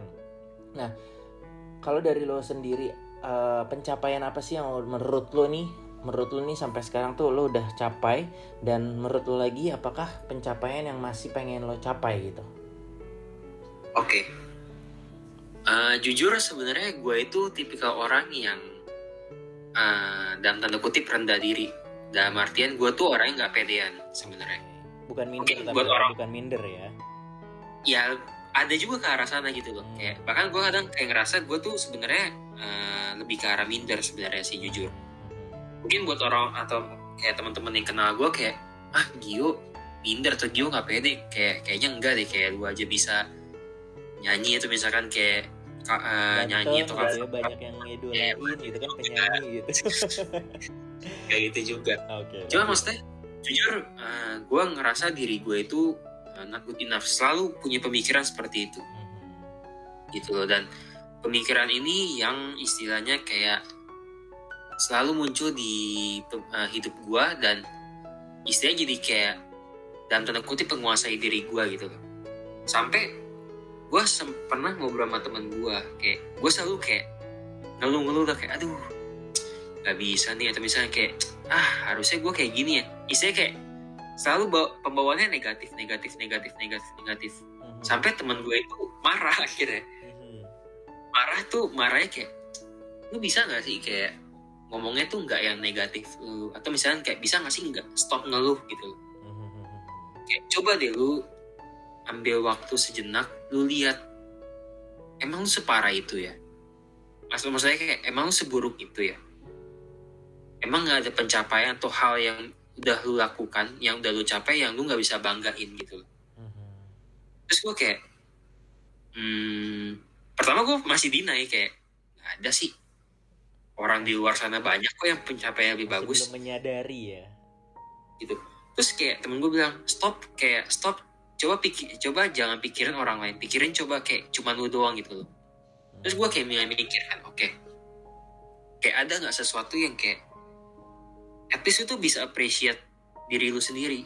Nah kalau dari lo sendiri eh, pencapaian apa sih yang menurut lo nih? Menurut lo nih sampai sekarang tuh lo udah capai? Dan menurut lo lagi apakah pencapaian yang masih pengen lo capai gitu? Oke. Eh, jujur sebenarnya gue itu tipikal orang yang eh, dalam tanda kutip rendah diri. Dalam artian gue tuh orang yang nggak pedean sebenarnya. bukan minder Mungkin tapi buat orang- bukan minder ya Ya ada juga ke arah sana gitu loh. Hmm. Kayak bahkan gue kadang kayak ngerasa gue tuh sebenarnya eh, lebih ke arah minder sebenarnya sih jujur. Mhm. Mungkin buat orang atau kayak teman-teman yang kenal gue kayak ah Gio minder atau Gio nggak pede kayak kayaknya enggak deh kayak lu aja bisa nyanyi atau misalkan kayak ka- eh, nyanyi atau gitu ya, cover banyak yang ngidolain gitu kan penyanyi gitu kayak gitu juga. oke Cuma lanjut. maksudnya jujur gue ngerasa diri gue itu uh, not good enough selalu punya pemikiran seperti itu Mhm. gitu loh dan pemikiran ini yang istilahnya kayak selalu muncul di uh, hidup gue dan istilahnya jadi kayak dalam tanda kutip penguasai diri gue gitu loh sampai gue pernah ngobrol sama temen gue kayak gue selalu kayak ngeluh-ngeluh lah kayak aduh nggak bisa nih atau misalnya kayak ah harusnya gue kayak gini ya istilahnya kayak selalu bawa, pembawaannya negatif negatif negatif negatif negatif Mhm. sampai temen gue itu marah akhirnya Mhm. marah tuh marahnya kayak lu bisa nggak sih kayak ngomongnya tuh nggak yang negatif lu atau misalnya kayak bisa nggak sih nggak stop ngeluh gitu loh. Mhm. kayak coba deh lu ambil waktu sejenak lu lihat emang lu separah itu ya? Maksud maksudnya kayak emang lu seburuk itu ya? Emang nggak ada pencapaian atau hal yang udah lu lakukan yang udah lu capai yang lu nggak bisa banggain gitu loh. Mhm. terus gue kayak hmm, pertama gue masih deny kayak nggak ada sih. Orang di luar sana banyak kok yang pencapaian lebih Masih bagus. belum menyadari ya. Gitu. Terus kayak temen gue bilang stop kayak stop coba pikir coba jangan pikirin orang lain pikirin coba kayak cuma lu doang gitu loh. Terus gue kayak mulai mikir kan oke. Kayak ada nggak sesuatu yang kayak at least lu bisa appreciate diri lu sendiri.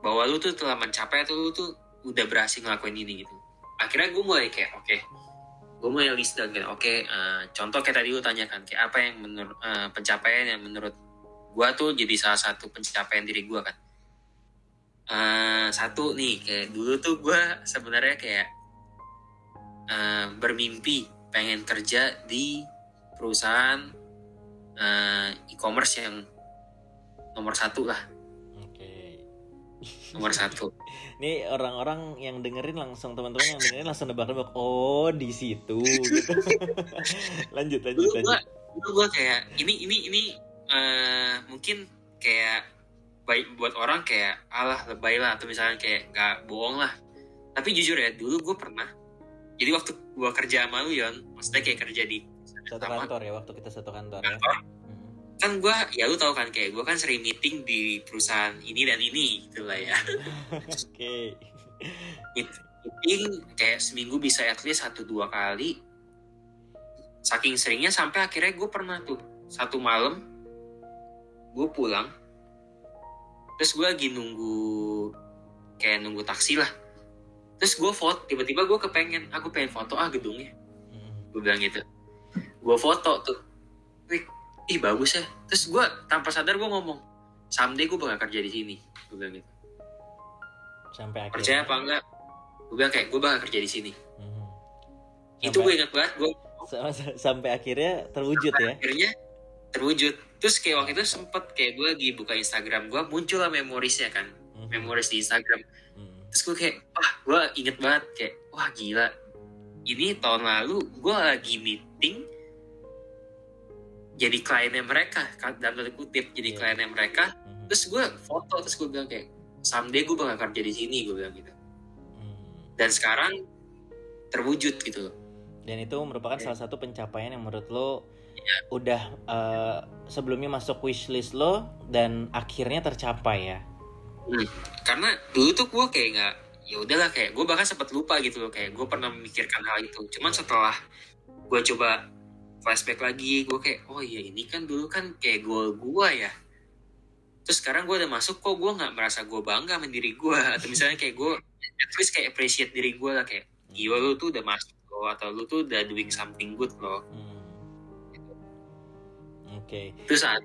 Bahwa lu tuh telah mencapai atau lu tuh udah berhasil ngelakuin ini gitu. Akhirnya gue mulai kayak oke. Gue mulai list down kan oke eh, contoh kayak tadi lu tanyakan kayak apa yang menurut eh, pencapaian yang menurut gue tuh jadi salah satu pencapaian diri gue kan Eh, satu nih kayak dulu tuh gue sebenarnya kayak eh, bermimpi pengen kerja di perusahaan eh, e-commerce yang nomor satu lah nomor satu Ini orang-orang yang dengerin langsung teman-teman yang dengerin langsung nebak-nebak oh di situ gitu. lanjut lanjut dulu lanjut. dulu gue kayak ini ini ini eh, mungkin kayak baik buat orang kayak alah lebay lah atau misalnya kayak nggak bohong lah tapi jujur ya dulu gue pernah jadi waktu gue kerja sama lu Yon maksudnya kayak kerja di Satu sama kantor ya waktu kita satu kantor ya. kantor Mhm. kan gue ya lu tahu kan kayak gue kan sering meeting di perusahaan ini dan ini gitu lah ya Oke. meeting kayak seminggu bisa at least satu dua kali saking seringnya sampai akhirnya gue pernah tuh satu malam gue pulang terus gue lagi nunggu kayak nunggu taksi lah. Terus gue foto tiba-tiba gue kepengen aku pengen foto ah gedungnya. Mhm. gue bilang gitu. Gue foto tuh. Wih, ih bagus ya. Terus gue tanpa sadar gue ngomong someday gue bakal kerja di sini. Gue bilang gitu. Sampai akhirnya. percaya apa enggak? Gue bilang kayak gue bakal kerja di sini. Mhm. itu gue Sampai, ingat banget gue sa- sampai akhirnya terwujud ya. akhirnya terwujud terus kayak waktu itu sempet kayak gue lagi buka Instagram gue muncul lah memorisnya kan Mhm. memories di Instagram Hmm. terus gue kayak wah gue inget banget kayak wah gila ini tahun lalu gue lagi meeting jadi kliennya mereka kan, dalam tanda kutip jadi Iya. kliennya mereka Hmm. terus gue foto terus gue bilang kayak someday gue bakal kerja di sini gue bilang gitu Hmm. dan sekarang terwujud gitu loh Dan itu merupakan Iya. salah satu pencapaian yang menurut lo. Udah eh, sebelumnya masuk wishlist lo dan akhirnya tercapai ya. karena dulu tuh gue kayak nggak ya udahlah kayak gue bahkan sempat lupa gitu loh kayak gue pernah memikirkan hal itu cuman setelah gue coba flashback lagi gue kayak oh iya ini kan dulu kan kayak goal gue ya terus sekarang gue udah masuk kok gue nggak merasa gue bangga sama diri gue atau misalnya kayak gue at least kayak appreciate diri gue lah kayak iya lu tuh udah masuk loh atau lu tuh udah doing something good loh Hmm. Oke. itu saat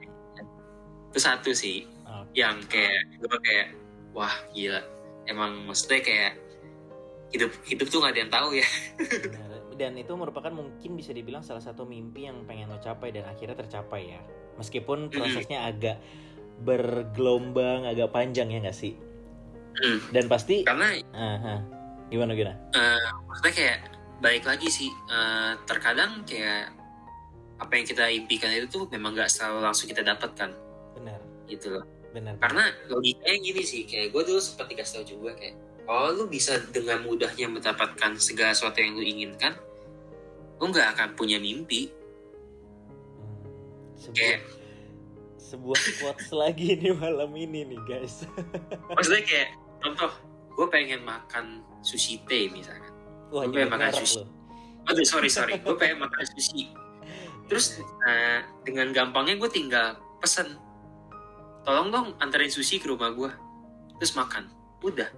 itu satu sih Oke. yang kayak gue kayak wah gila emang maksudnya kayak hidup hidup tuh gak ada yang tahu ya. Dan itu merupakan mungkin bisa dibilang salah satu mimpi yang pengen lo capai dan akhirnya tercapai ya. Meskipun prosesnya agak bergelombang, agak panjang ya nggak sih? Hmm, Dan pasti, karena Aha. gimana gimana? eh, maksudnya kayak baik lagi sih eh, terkadang kayak apa yang kita impikan itu tuh memang gak selalu langsung kita dapatkan Benar, gitu loh benar. karena logikanya gini sih kayak gue dulu sempat dikasih tau juga kayak kalau lu bisa dengan mudahnya mendapatkan segala sesuatu yang lu inginkan lu nggak akan punya mimpi Hmm. Sebuah, kayak sebuah quotes lagi nih malam ini nih guys. maksudnya kayak contoh gue pengen makan sushi teh misalkan Gue nyebut makan sushi. aduh sorry sorry gue pengen makan sushi terus eh, dengan gampangnya gue tinggal pesen. Tolong dong anterin sushi ke rumah gue terus makan. Udah.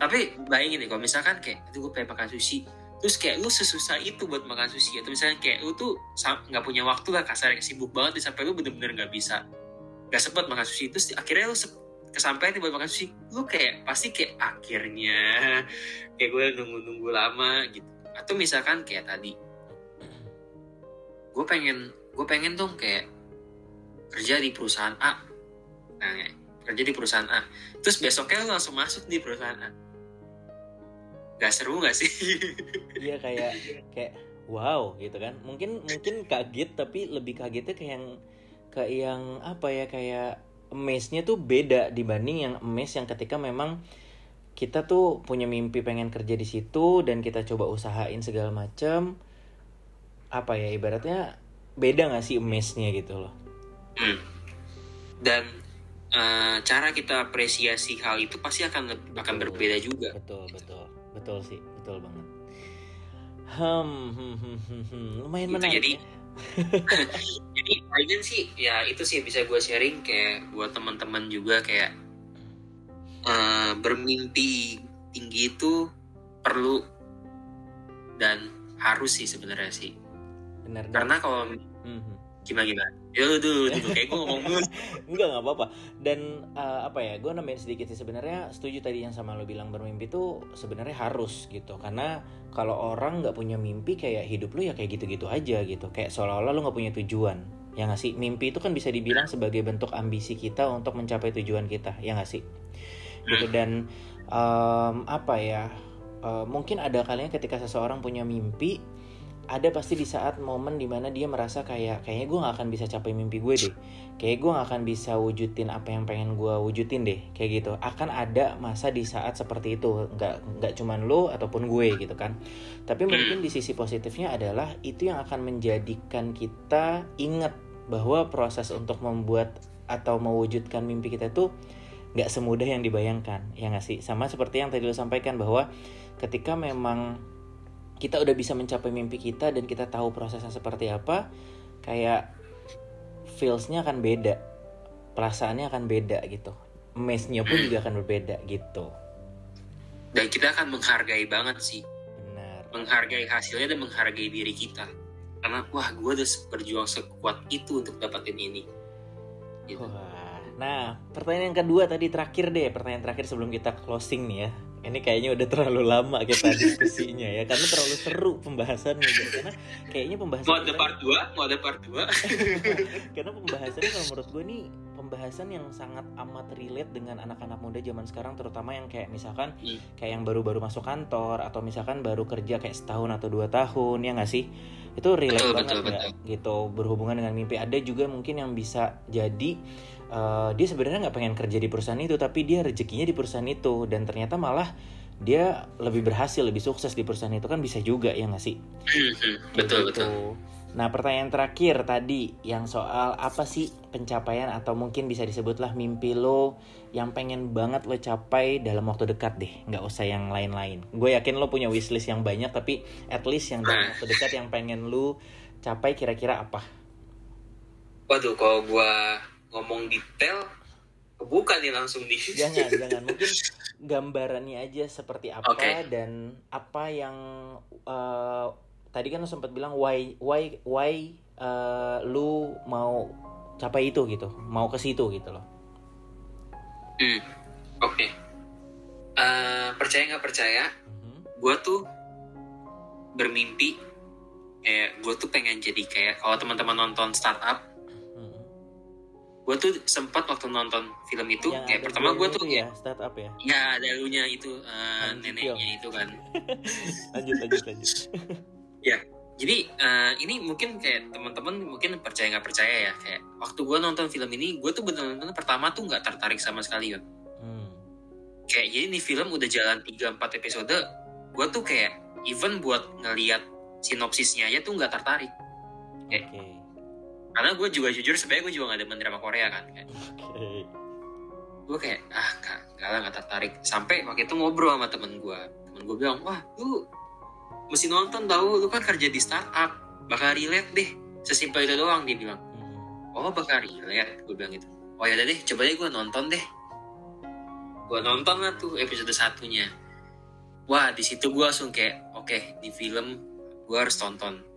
Tapi bayangin nih kalau misalkan kayak aduh gue pengen makan sushi terus kayak lu sesusah itu buat makan sushi atau misalnya kayak lu tuh nggak punya waktu lah kasarnya sibuk banget sampai lu bener-bener nggak bisa nggak sempet makan sushi terus akhirnya lu kesampaian buat makan sushi lu kayak pasti kayak akhirnya kayak gue nunggu-nunggu lama gitu. Atau misalkan kayak tadi gue pengen gue pengen dong kayak kerja di perusahaan A. Nah kayak, kerja di perusahaan A. Terus besoknya lu langsung masuk di perusahaan A. Gak seru gak sih? Iya kayak kayak wow gitu kan. Mungkin mungkin kaget tapi lebih kagetnya kayak yang kayak yang apa ya kayak amaze-nya tuh beda dibanding yang amaze yang ketika memang kita tuh punya mimpi pengen kerja di situ dan kita coba usahain segala macem apa ya ibaratnya beda gak sih amaze-nya gitu loh. Hmm. dan eh, cara kita apresiasi hal itu pasti akan leb- akan Betul. berbeda juga Betul betul betul sih betul banget. Hmm, hmm, hmm, hmm, hmm. lumayan Gitu, menarik. jadi- ya. jadi palingan sih ya itu sih bisa gue sharing kayak buat teman-teman juga kayak eh, bermimpi tinggi itu perlu dan harus sih sebenarnya sih benar. karena kalau Hmm, hmm. gimana gimana ya dulu kayak gue ngomong dulu Enggak nggak apa-apa. Dan eh, apa ya? Gue nambahin sedikit sih sebenarnya setuju tadi yang sama lo bilang bermimpi tuh sebenarnya harus gitu. Karena kalau orang nggak punya mimpi kayak hidup lu ya kayak gitu-gitu aja gitu. Kayak seolah-olah lu nggak punya tujuan. Ya nggak sih? Mimpi itu kan bisa dibilang sebagai bentuk ambisi kita untuk mencapai tujuan kita. Ya nggak sih? Gitu dan em, apa ya? eh, mungkin ada kalinya ketika seseorang punya mimpi ada pasti di saat momen di mana dia merasa kayak kayaknya gue nggak akan bisa capai mimpi gue deh. Kayak gue gak akan bisa wujudin apa yang pengen gue wujudin deh. Kayak gitu. Akan ada masa di saat seperti itu. Nggak nggak cuman lo ataupun gue gitu kan. Tapi mungkin di sisi positifnya adalah itu yang akan menjadikan kita ingat bahwa proses untuk membuat atau mewujudkan mimpi kita tuh nggak semudah yang dibayangkan. Ya nggak sih? Sama seperti yang tadi lo sampaikan bahwa ketika memang kita udah bisa mencapai mimpi kita dan kita tahu prosesnya seperti apa kayak feelsnya akan beda perasaannya akan beda gitu. Maze-nya pun juga akan berbeda gitu. Dan kita akan menghargai banget sih. Benar. Menghargai hasilnya dan menghargai diri kita. Karena wah gue udah berjuang sekuat itu untuk dapetin ini. Gitu. Wah, nah pertanyaan yang kedua tadi terakhir deh pertanyaan terakhir sebelum kita closing nih ya ini kayaknya udah terlalu lama kita diskusinya ya karena terlalu seru pembahasannya gitu. karena kayaknya pembahasan mau ada part 2 mau ada part 2 karena pembahasannya kalau menurut gue nih pembahasan yang sangat amat relate dengan anak-anak muda zaman sekarang terutama yang kayak misalkan Hmm. kayak yang baru-baru masuk kantor atau misalkan baru kerja kayak setahun atau dua tahun ya nggak sih? Itu relate Betul, banget betul, nggak gitu berhubungan dengan mimpi. Ada juga mungkin yang bisa jadi eh, dia sebenarnya nggak pengen kerja di perusahaan itu tapi dia rezekinya di perusahaan itu dan ternyata malah dia lebih berhasil lebih sukses di perusahaan itu kan bisa juga ya nggak sih Hmm, betul Gitu. betul. Nah pertanyaan terakhir tadi yang soal apa sih pencapaian atau mungkin bisa disebutlah mimpi lo yang pengen banget lo capai dalam waktu dekat deh, nggak usah yang lain-lain. Gue yakin lo punya wishlist yang banyak tapi at least yang dalam Nah. waktu dekat yang pengen lo capai kira-kira apa? Waduh, kalau gua ngomong detail, bukan nih langsung di. Jangan, jangan. Mungkin gambarannya aja seperti apa Oke. dan apa yang eh, tadi kan lo sempat bilang why why why eh, lu mau capai itu gitu, mau ke situ gitu loh. Hmm, oke. Eh, percaya nggak percaya, Mhm. gue tuh bermimpi kayak gue tuh pengen jadi kayak kalau teman-teman nonton startup. Gue tuh sempat waktu nonton film itu Yang kayak pertama gue tuh itu kayak ya startup ya. ya ada lunya itu Ji neneknya itu kan. Lanjut lanjut lanjut. Jadi eh, ini mungkin kayak teman-teman mungkin percaya nggak percaya ya kayak waktu gue nonton film ini gue tuh bener-bener pertama tuh nggak tertarik sama sekali kan. Hmm. Kayak jadi nih film udah jalan 3-4 episode, gue tuh kayak even buat ngeliat sinopsisnya aja tuh nggak tertarik. Oke. Karena gue juga jujur sebenarnya gue juga gak demen drama Korea kan. Kayak, Oke. gue kayak ah gak, gak lah gak tertarik. Sampai waktu itu ngobrol sama temen gue. Temen gue bilang, wah lu mesti nonton tahu lu kan kerja di startup. Bakal relate deh. Sesimpel itu doang dia bilang. Hmm. Oh bakal relate. Gue bilang gitu. Oh ya deh coba deh gue nonton deh. Gue nonton lah tuh episode satunya. Wah di situ gue langsung kayak oke di film gue harus tonton.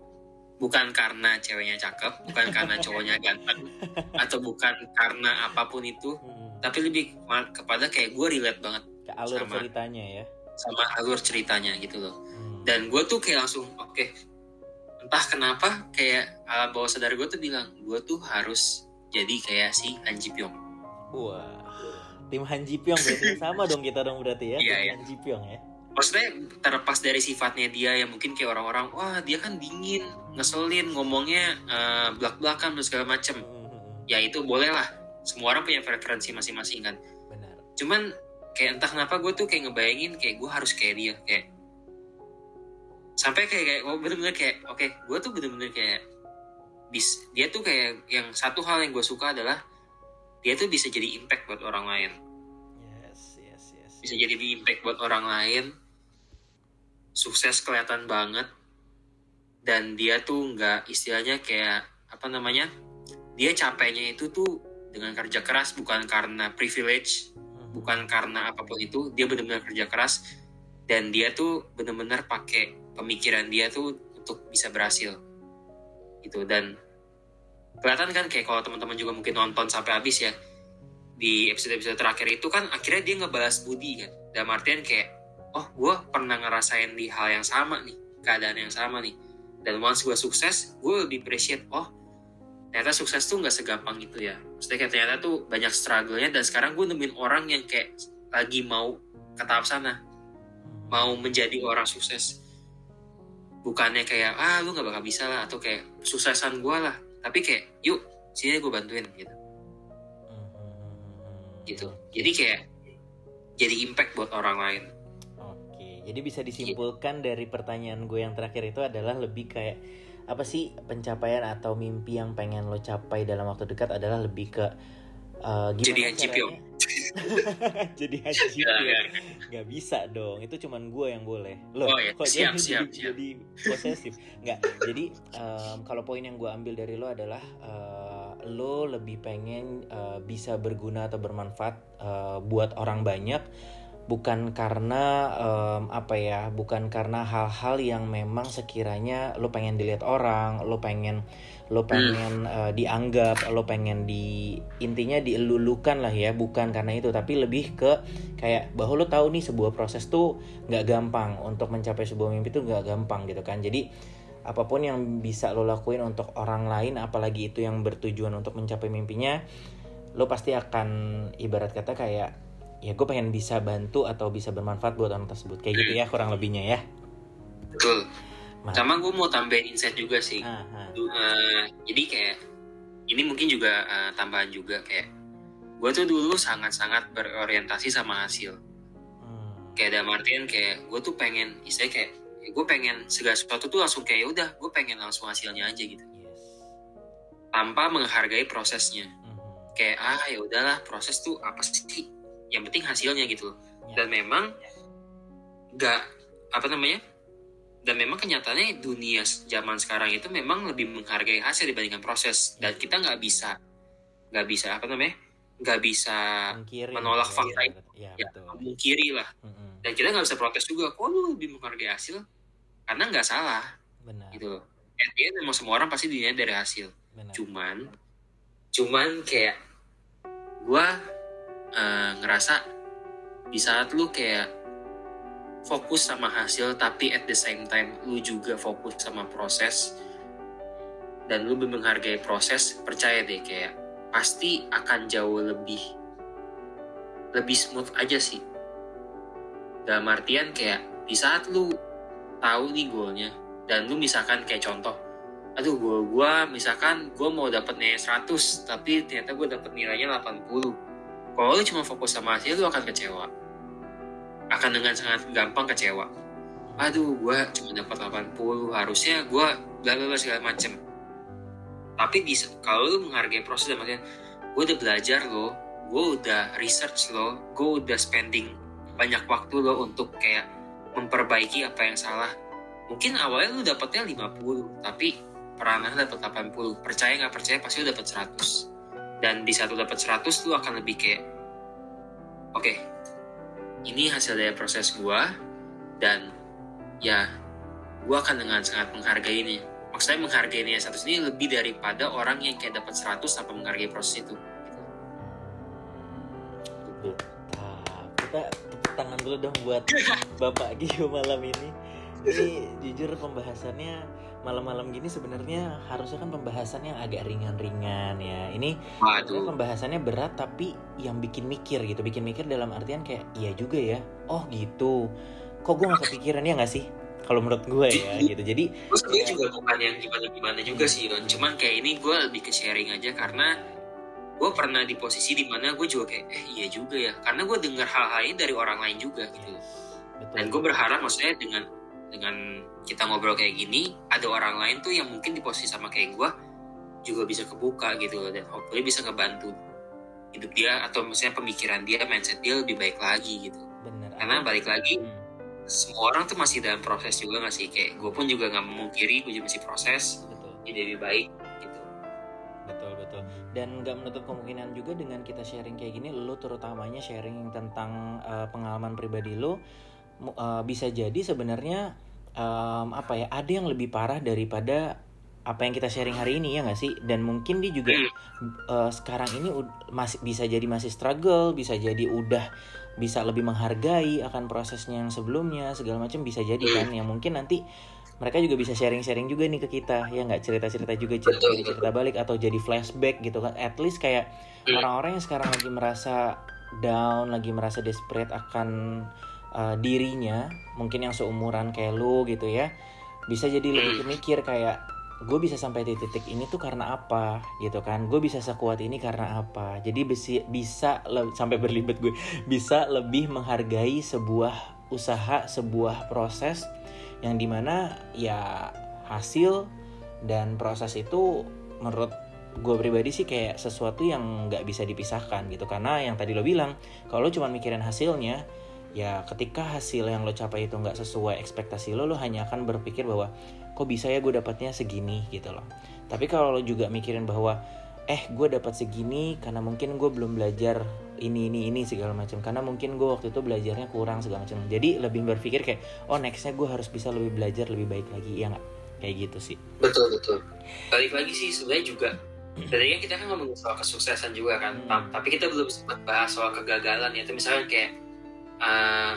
Bukan karena ceweknya cakep, bukan karena cowoknya ganteng, atau bukan karena apa pun itu, Hmm. tapi lebih kepada kayak gue relate banget Ke alur Sama. ceritanya ya. sama alur ceritanya gitu loh. Hmm. Dan gue tuh kayak langsung oke, entah kenapa kayak alam bawah sadar gue tuh bilang gue tuh harus jadi kayak si Han Ji Pyong. Wah. Tim Han Ji Pyong berarti sama dong kita dong berarti ya. Iya, Tim. Han Ji Pyong ya. Maksudnya terlepas dari sifatnya dia yang mungkin kayak orang-orang, wah dia kan dingin, ngeselin, ngomongnya eh, belak-belakan dan segala macem. Ya itu boleh lah. Semua orang punya preferensi masing-masing kan. Benar. cuman kayak entah kenapa gue tuh kayak ngebayangin kayak gue harus kayak dia kayak sampai kayak kayak gue bener-bener kayak oke gue tuh bener-bener kayak bis dia tuh kayak yang satu hal yang gue suka adalah dia tuh bisa jadi impact buat orang lain Yes, yes, yes. bisa jadi impact buat orang lain sukses kelihatan banget. Dan dia tuh nggak istilahnya kayak apa namanya dia capeknya itu tuh dengan kerja keras bukan karena privilege Hmm. bukan karena apa pun itu dia benar-benar kerja keras. Dan dia tuh benar-benar pakai pemikiran dia tuh untuk bisa berhasil. Gitu dan kelihatan kan kayak kalau teman-teman juga mungkin nonton sampai habis ya di episode-episode terakhir itu kan akhirnya dia ngebalas budi kan. Dalam artian kayak oh gue pernah ngerasain di hal yang sama nih keadaan yang sama nih. Dan once gue sukses gue lebih appreciate oh ternyata sukses tuh nggak segampang itu ya. Maksudnya kayak ternyata tuh banyak struggle-nya dan sekarang gue nemuin orang yang kayak lagi mau ke tahap sana. Mau menjadi orang sukses. Bukannya kayak ah lu nggak bakal bisa lah atau kayak suksesan gue lah. Tapi kayak yuk sini gue bantuin gitu. Hmm. gitu. Jadi kayak jadi impact buat orang lain jadi bisa disimpulkan dari pertanyaan gue yang terakhir itu adalah lebih kayak apa sih pencapaian atau mimpi yang pengen lo capai dalam waktu dekat adalah lebih ke uh, gimana Jadi Han Ji Pyong. caranya- jadi Han Ji Ya, Pyong. ya. nggak bisa dong itu cuman gue yang boleh loh Oh, ya. kok Siap, jadi, siap, jadi, siap. jadi posesif nggak jadi em, kalau poin yang gue ambil dari lo adalah eh, lo lebih pengen eh, bisa berguna atau bermanfaat eh, buat orang banyak bukan karena em, apa ya bukan karena hal-hal yang memang sekiranya lo pengen dilihat orang lo pengen lo pengen eh, dianggap lo pengen di intinya dielulukan lah ya bukan karena itu. Tapi lebih ke kayak bahwa lo tahu nih sebuah proses tuh nggak gampang. Untuk mencapai sebuah mimpi tuh nggak gampang gitu kan. Jadi apa pun yang bisa lo lakuin untuk orang lain apalagi itu yang bertujuan untuk mencapai mimpinya lo pasti akan ibarat kata kayak ya gue pengen bisa bantu atau bisa bermanfaat buat orang tersebut. Kayak gitu ya kurang lebihnya ya. Betul. Ma- sama gue mau tambahin insight juga sih. Ah, ah. Eh, jadi kayak ini mungkin juga eh, tambahan juga kayak gue tuh dulu sangat-sangat berorientasi sama hasil. Hmm. kayak dalam artian kayak gue tuh pengen istilahnya kayak ya gue pengen segala sesuatu tuh langsung kayak "Ya udah gue pengen langsung hasilnya aja gitu. Yes. Tanpa menghargai prosesnya. Mhm. kayak ah ya udahlah proses tuh apa sih yang penting hasilnya gitu loh. Ya. dan memang nggak apa namanya dan memang kenyataannya dunia zaman sekarang itu memang lebih menghargai hasil dibandingkan proses. Dan kita nggak bisa nggak bisa apa namanya nggak bisa Mengkiri, menolak ya, fakta ya, itu. ya, ya betul. mengkiri lah. Mhm. dan kita nggak bisa protes juga kok lu lebih menghargai hasil? Karena nggak salah. Benar. Gitu loh. End memang semua orang pasti dinilai dari hasil. Benar. Cuman cuman kayak gua eh, ngerasa di saat lu kayak fokus sama hasil tapi at the same time lu juga fokus sama proses dan lu menghargai proses percaya deh kayak pasti akan jauh lebih lebih smooth aja sih. Dalam artian kayak di saat lu tahu nih goalnya dan lu misalkan kayak contoh aduh gue gua misalkan gue mau dapet nilai 100 tapi ternyata gue dapet nilainya 80 kalau lu cuma fokus sama hasil lu akan kecewa. Akan dengan sangat gampang kecewa. Aduh gue cuma dapat 80 harusnya gue bla bla segala macem. Tapi di kalau lu menghargai proses dan maksudnya gue udah belajar lo gue udah research lo gue udah spending banyak waktu lo untuk kayak memperbaiki apa yang salah. Mungkin awalnya lu dapetnya 50 tapi pernah dapat 80 percaya nggak percaya pasti lu dapat 100 dan di satu dapat 100 lu akan lebih kayak oke ini hasil dari proses gua dan ya gua akan dengan sangat menghargai ini maksudnya menghargai nilai 100 ini lebih daripada orang yang kayak dapat 100 tanpa menghargai proses itu Gitu. Nah, kita tepuk tangan dulu dong buat Bapak Gio malam ini. Ini jujur pembahasannya malam-malam gini sebenarnya harusnya kan pembahasan yang agak ringan-ringan ya. Ini waduh pembahasannya berat tapi yang bikin mikir gitu, bikin mikir dalam artian kayak iya juga ya. Oh gitu. Kok gue gak kepikiran ya nggak sih? Kalau menurut gue ya gitu. Jadi gue juga bukan yang gimana-gimana juga sih Don cuman kayak ini gue lebih ke sharing aja karena gue pernah di posisi di mana gue juga kayak eh iya juga ya karena gue dengar hal-hal ini dari orang lain juga gitu betul. dan gue berharap maksudnya dengan dengan kita ngobrol kayak gini ada orang lain tuh yang mungkin di posisi sama kayak gue juga bisa kebuka gitu loh dan hopefully bisa ngebantu hidup dia atau maksudnya pemikiran dia mindset dia lebih baik lagi gitu bener. karena balik lagi Hmm, semua orang tuh masih dalam proses juga gak sih kayak gue pun juga nggak memungkiri gue juga masih proses betul. jadi lebih baik gitu Betul betul. Dan nggak menutup kemungkinan juga dengan kita sharing kayak gini, lo terutamanya sharing tentang uh, pengalaman pribadi lo, uh, bisa jadi sebenarnya um, apa ya ada yang lebih parah daripada apa yang kita sharing hari ini ya nggak sih? Dan mungkin dia juga uh, sekarang ini masih bisa jadi masih struggle, bisa jadi udah bisa lebih menghargai akan prosesnya yang sebelumnya segala macam bisa jadi kan yang mungkin nanti mereka juga bisa sharing-sharing juga nih ke kita ya nggak cerita-cerita juga cerita, Betul, jadi cerita balik atau jadi flashback gitu kan at least kayak Hmm. orang-orang yang sekarang lagi merasa down lagi merasa desperate akan uh, dirinya mungkin yang seumuran kayak lu gitu ya bisa jadi lebih mikir kayak gue bisa sampai di titik ini tuh karena apa? gitu kan. Gue bisa sekuat ini karena apa? Jadi besi, bisa le- sampai berlibat gue bisa lebih menghargai sebuah usaha sebuah proses yang di mana ya hasil dan proses itu menurut gue pribadi sih kayak sesuatu yang nggak bisa dipisahkan gitu. Karena yang tadi lo bilang kalau lo cuma mikirin hasilnya ya ketika hasil yang lo capai itu nggak sesuai ekspektasi lo lo hanya akan berpikir bahwa kok bisa ya gue dapatnya segini? gitu loh. Tapi kalau lo juga mikirin bahwa eh gue dapat segini karena mungkin gue belum belajar ini ini ini segala macam. Karena mungkin gue waktu itu belajarnya kurang segala macam. Jadi lebih berpikir kayak oh nextnya gue harus bisa lebih belajar lebih baik lagi. Ya nggak? Kayak gitu sih. Betul betul. Balik lagi sih sebenarnya juga tadi kan kita kan ngomongin soal kesuksesan juga kan. Hmm. Ta- tapi kita belum sempat bahas soal kegagalan ya. Itu misalnya kayak uh,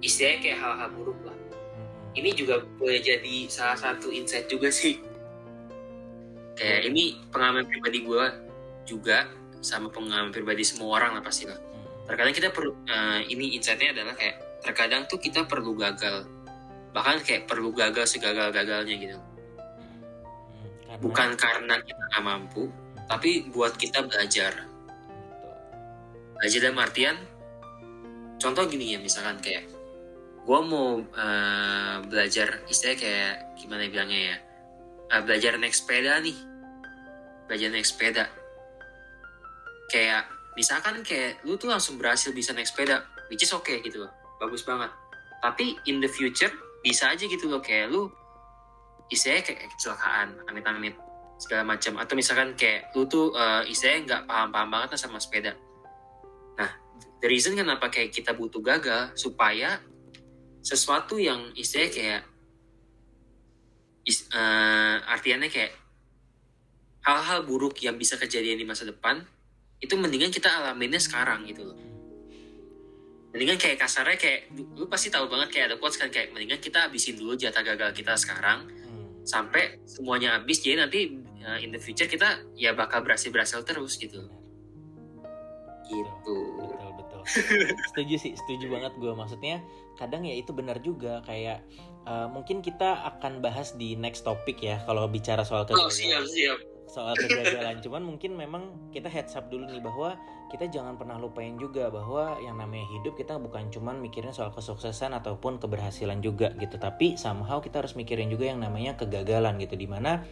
istilahnya kayak hal-hal buruk lah. Mm-mm. ini juga boleh jadi salah satu insight juga sih. Kayak ini pengalaman pribadi gue juga sama pengalaman pribadi semua orang lah pasti lah. Hmm. terkadang kita perlu eh, ini insightnya adalah kayak terkadang tuh kita perlu gagal. Bahkan kayak perlu gagal segagal-gagalnya gitu. Hmm, karena- bukan karena kita nggak mampu tapi buat kita belajar. Belajar dalam artian contoh gini ya misalkan kayak gue mau eh, belajar istilahnya kayak gimana bilangnya ya Eh, belajar naik sepeda nih. Belajar naik sepeda. Kayak misalkan kayak lu tuh langsung berhasil bisa naik sepeda which is okay gitu loh bagus banget. Tapi in the future bisa aja gitu loh kayak lu istilahnya kayak kecelakaan amit-amit segala macam. Atau misalkan kayak lu tuh eh, istilahnya nggak paham-paham banget sama sepeda the reason kenapa kayak kita butuh gagal supaya sesuatu yang istilahnya kayak is, eh, artiannya kayak hal-hal buruk yang bisa kejadian di masa depan itu mendingan kita alaminnya sekarang gitu loh. Mendingan kayak kasarnya kayak lu, pasti tahu banget kayak ada quotes kan kayak mendingan kita habisin dulu jatah gagal kita sekarang Hmm. sampai semuanya habis jadi nanti uh, in the future kita ya bakal berhasil berhasil terus gitu gitu betul betul setuju sih setuju banget gue maksudnya kadang ya itu benar juga. Kayak eh, mungkin kita akan bahas di next topik ya kalau bicara soal oh siap kegagalan. siap soal kegagalan. Cuman mungkin memang kita heads up dulu nih bahwa kita jangan pernah lupain juga bahwa yang namanya hidup kita bukan cuman mikirin soal kesuksesan ataupun keberhasilan juga gitu. Tapi somehow kita harus mikirin juga yang namanya kegagalan gitu. Di mana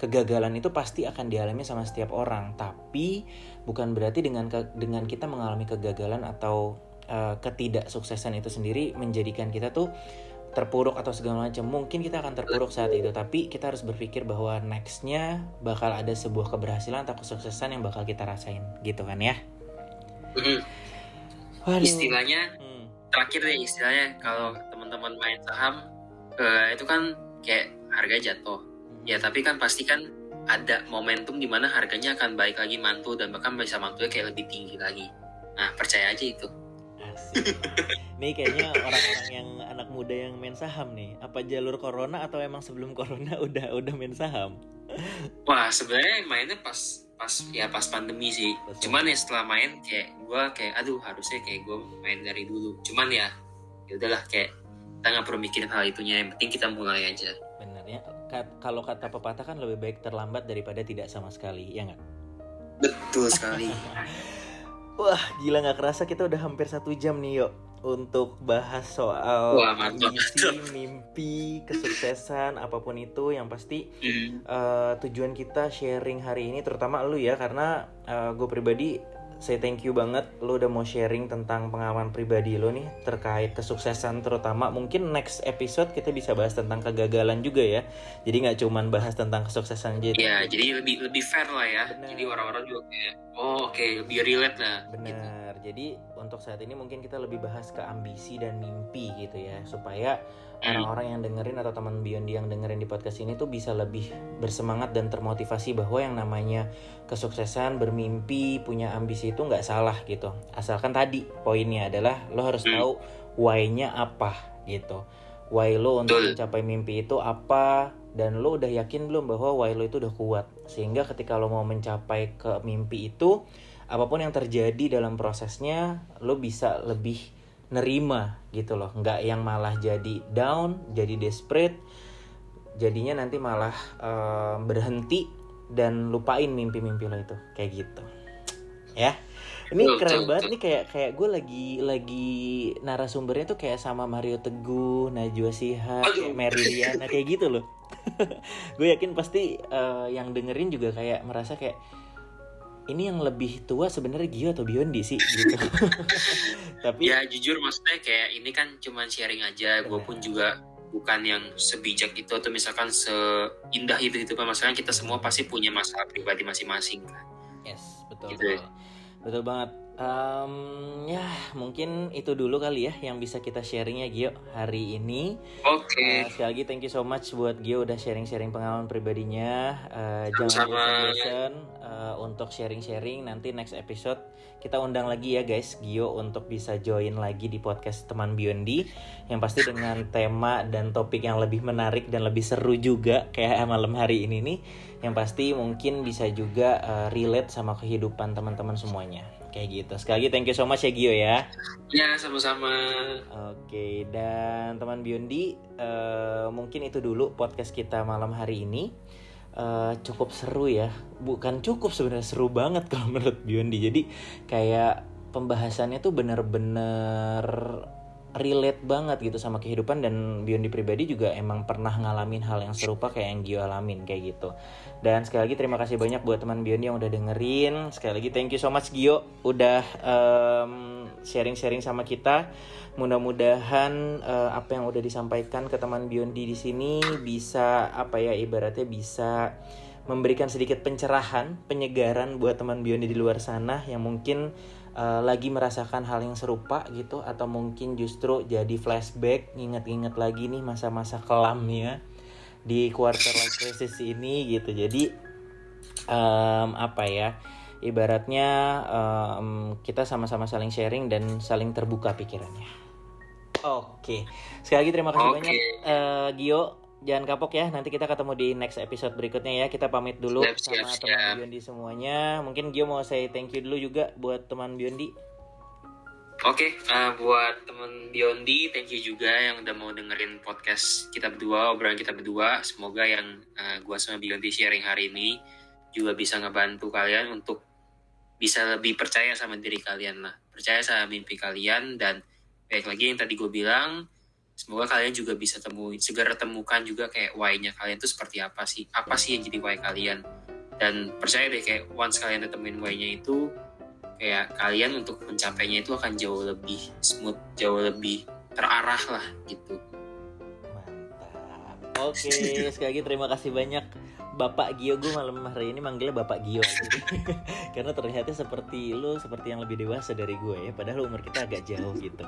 kegagalan itu pasti akan dialami sama setiap orang tapi bukan berarti dengan ke- dengan kita mengalami kegagalan atau eh, ketidaksuksesan itu sendiri menjadikan kita tuh terpuruk atau segala macam mungkin kita akan terpuruk saat itu tapi kita harus berpikir bahwa nextnya bakal ada sebuah keberhasilan atau kesuksesan yang bakal kita rasain gitu kan ya Mhm. Waduh. istilahnya Hmm, terakhir deh istilahnya kalau teman-teman main saham eh, itu kan kayak harga jatuh. Ya tapi kan pasti kan ada momentum di mana harganya akan baik lagi mantul dan bahkan bisa mantulnya kayak lebih tinggi lagi. Nah percaya aja itu. Asik. Nih kayaknya orang-orang yang anak muda yang main saham nih. Apa jalur corona atau emang sebelum corona udah udah main saham? wah sebenarnya mainnya pas pas ya pas pandemi sih. Pas cuman ya setelah main kayak gue kayak aduh harusnya kayak gue main dari dulu. Cuman ya ya udahlah kayak kita nggak perlu mikirin hal itunya. Yang penting kita mulai aja ya. Ka- kalau kata pepatah kan lebih baik terlambat daripada tidak sama sekali, ya nggak? betul sekali Wah, gila nggak kerasa kita udah hampir satu jam nih yuk untuk bahas soal Wah, ambisi, mimpi, kesuksesan, apa pun itu yang pasti Hmm. eh, tujuan kita sharing hari ini terutama lu ya karena gue pribadi saya thank you banget lu udah mau sharing tentang pengalaman pribadi lu nih terkait kesuksesan terutama mungkin next episode kita bisa bahas tentang kegagalan juga ya jadi nggak cuman bahas tentang kesuksesan aja ya jadi lebih lebih fair lah ya Benar. jadi orang-orang juga kayak oh oke lebih relate lah gitu. Benar. Jadi untuk saat ini mungkin kita lebih bahas ke ambisi dan mimpi gitu ya supaya. Orang-orang yang dengerin atau teman Biondi yang dengerin di podcast ini tuh bisa lebih bersemangat dan termotivasi bahwa yang namanya kesuksesan, bermimpi, punya ambisi itu nggak salah gitu. Asalkan tadi poinnya adalah lo harus Hmm. tahu why-nya apa gitu. Why lo untuk Betul. mencapai mimpi itu apa dan lo udah yakin belum bahwa why lo itu udah kuat sehingga ketika lo mau mencapai ke mimpi itu apa pun yang terjadi dalam prosesnya lo bisa lebih nerima gitu loh. Nggak yang malah jadi down jadi desperate jadinya nanti malah eh, berhenti dan lupain mimpi-mimpi lo itu. Kayak gitu. Ya. Ini keren banget nih kayak kayak gue lagi lagi narasumbernya tuh kayak sama Mario Teguh, Najwa Shihab, Aduh. kayak Meriliana kayak gitu loh. gue yakin pasti eh, yang dengerin juga kayak merasa kayak ini yang lebih tua sebenarnya Gio atau Biondi sih gitu. Tapi ya jujur maksudnya kayak ini kan cuman sharing aja gue pun juga bukan yang sebijak itu atau misalkan seindah itu gitu kan maksudnya kita semua pasti punya masalah pribadi masing-masing kan Yes, betul Gitu betul. ya. Betul banget. Um, ya mungkin itu dulu kali ya yang bisa kita sharing ya Gio hari ini. Oke. Okay. Uh, sekali lagi thank you so much buat Gio udah sharing-sharing pengalaman pribadinya. Uh, jangan bosan uh, untuk sharing-sharing. Nanti next episode kita undang lagi ya guys Gio untuk bisa join lagi di podcast teman Biondi yang pasti dengan tema dan topik yang lebih menarik dan lebih seru juga kayak malam hari ini nih. Yang pasti mungkin bisa juga uh, relate sama kehidupan teman-teman semuanya kayak gitu. Sekali lagi thank you so much ya Gio ya. Ya sama-sama. Oke dan teman Biondi uh, mungkin itu dulu podcast kita malam hari ini. Uh, cukup seru ya. Bukan cukup sebenarnya seru banget kalau menurut Biondi. Jadi kayak pembahasannya tuh bener-bener relate banget gitu sama kehidupan dan Biondi pribadi juga emang pernah ngalamin hal yang serupa kayak yang Gio alamin kayak gitu. Dan sekali lagi terima kasih banyak buat teman Biondi yang udah dengerin. Sekali lagi thank you so much Gio udah sharing sharing-sharing sama kita. Mudah-mudahan uh, apa yang udah disampaikan ke teman Biondi di sini bisa apa ya ibaratnya bisa memberikan sedikit pencerahan, penyegaran buat teman Biondi di luar sana yang mungkin uh, lagi merasakan hal yang serupa gitu atau mungkin justru jadi flashback nginget-nginget lagi nih masa-masa kelamnya di quarter life crisis ini gitu jadi um, apa ya ibaratnya um, kita sama-sama saling sharing dan saling terbuka pikirannya oke okay. sekali lagi terima kasih okay. banyak uh, Gio jangan kapok ya. Nanti kita ketemu di next episode berikutnya ya. Kita pamit dulu siap, sama siap, teman siap. Biondi semuanya. Mungkin Gio mau say thank you dulu juga buat teman Biondi. Oke, okay, uh, buat teman Biondi, thank you juga yang udah mau dengerin podcast kita berdua, obrolan kita berdua. Semoga yang uh, gua sama Biondi sharing hari ini juga bisa ngebantu kalian untuk bisa lebih percaya sama diri kalian lah. Percaya sama mimpi kalian dan baik lagi yang tadi gue bilang, semoga kalian juga bisa temuin segera temukan juga kayak why-nya kalian tuh seperti apa sih. Apa sih yang jadi why kalian? Dan percaya deh kayak once kalian temuin why-nya itu kayak kalian untuk mencapainya itu akan jauh lebih smooth jauh lebih terarah lah gitu. Mantap. Oke sekali lagi terima kasih banyak Bapak Gio gue malam hari ini manggilnya Bapak Gio. Karena terlihatnya seperti lu seperti yang lebih dewasa dari gue ya padahal umur kita agak jauh gitu.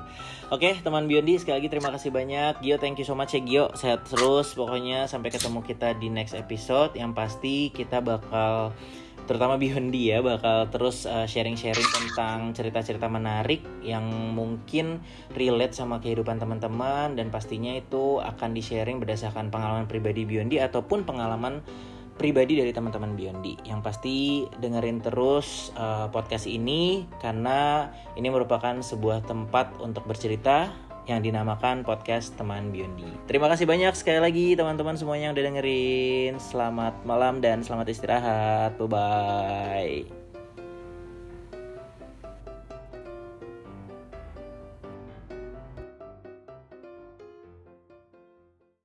Oke teman Biondi sekali lagi terima kasih banyak. Gio thank you so much ya Gio. Sehat terus pokoknya sampai ketemu kita di next episode. Yang pasti kita bakal terutama Biondi ya bakal terus uh, sharing-sharing tentang cerita-cerita menarik yang mungkin relate sama kehidupan teman-teman dan pastinya itu akan di-sharing berdasarkan pengalaman pribadi Biondi ataupun pengalaman pribadi dari teman-teman Biondi. Yang pasti dengerin terus uh, podcast ini karena ini merupakan sebuah tempat untuk bercerita yang dinamakan podcast teman Biondi. Terima kasih banyak sekali lagi teman-teman semuanya yang udah dengerin. Selamat malam dan selamat istirahat. Bye bye.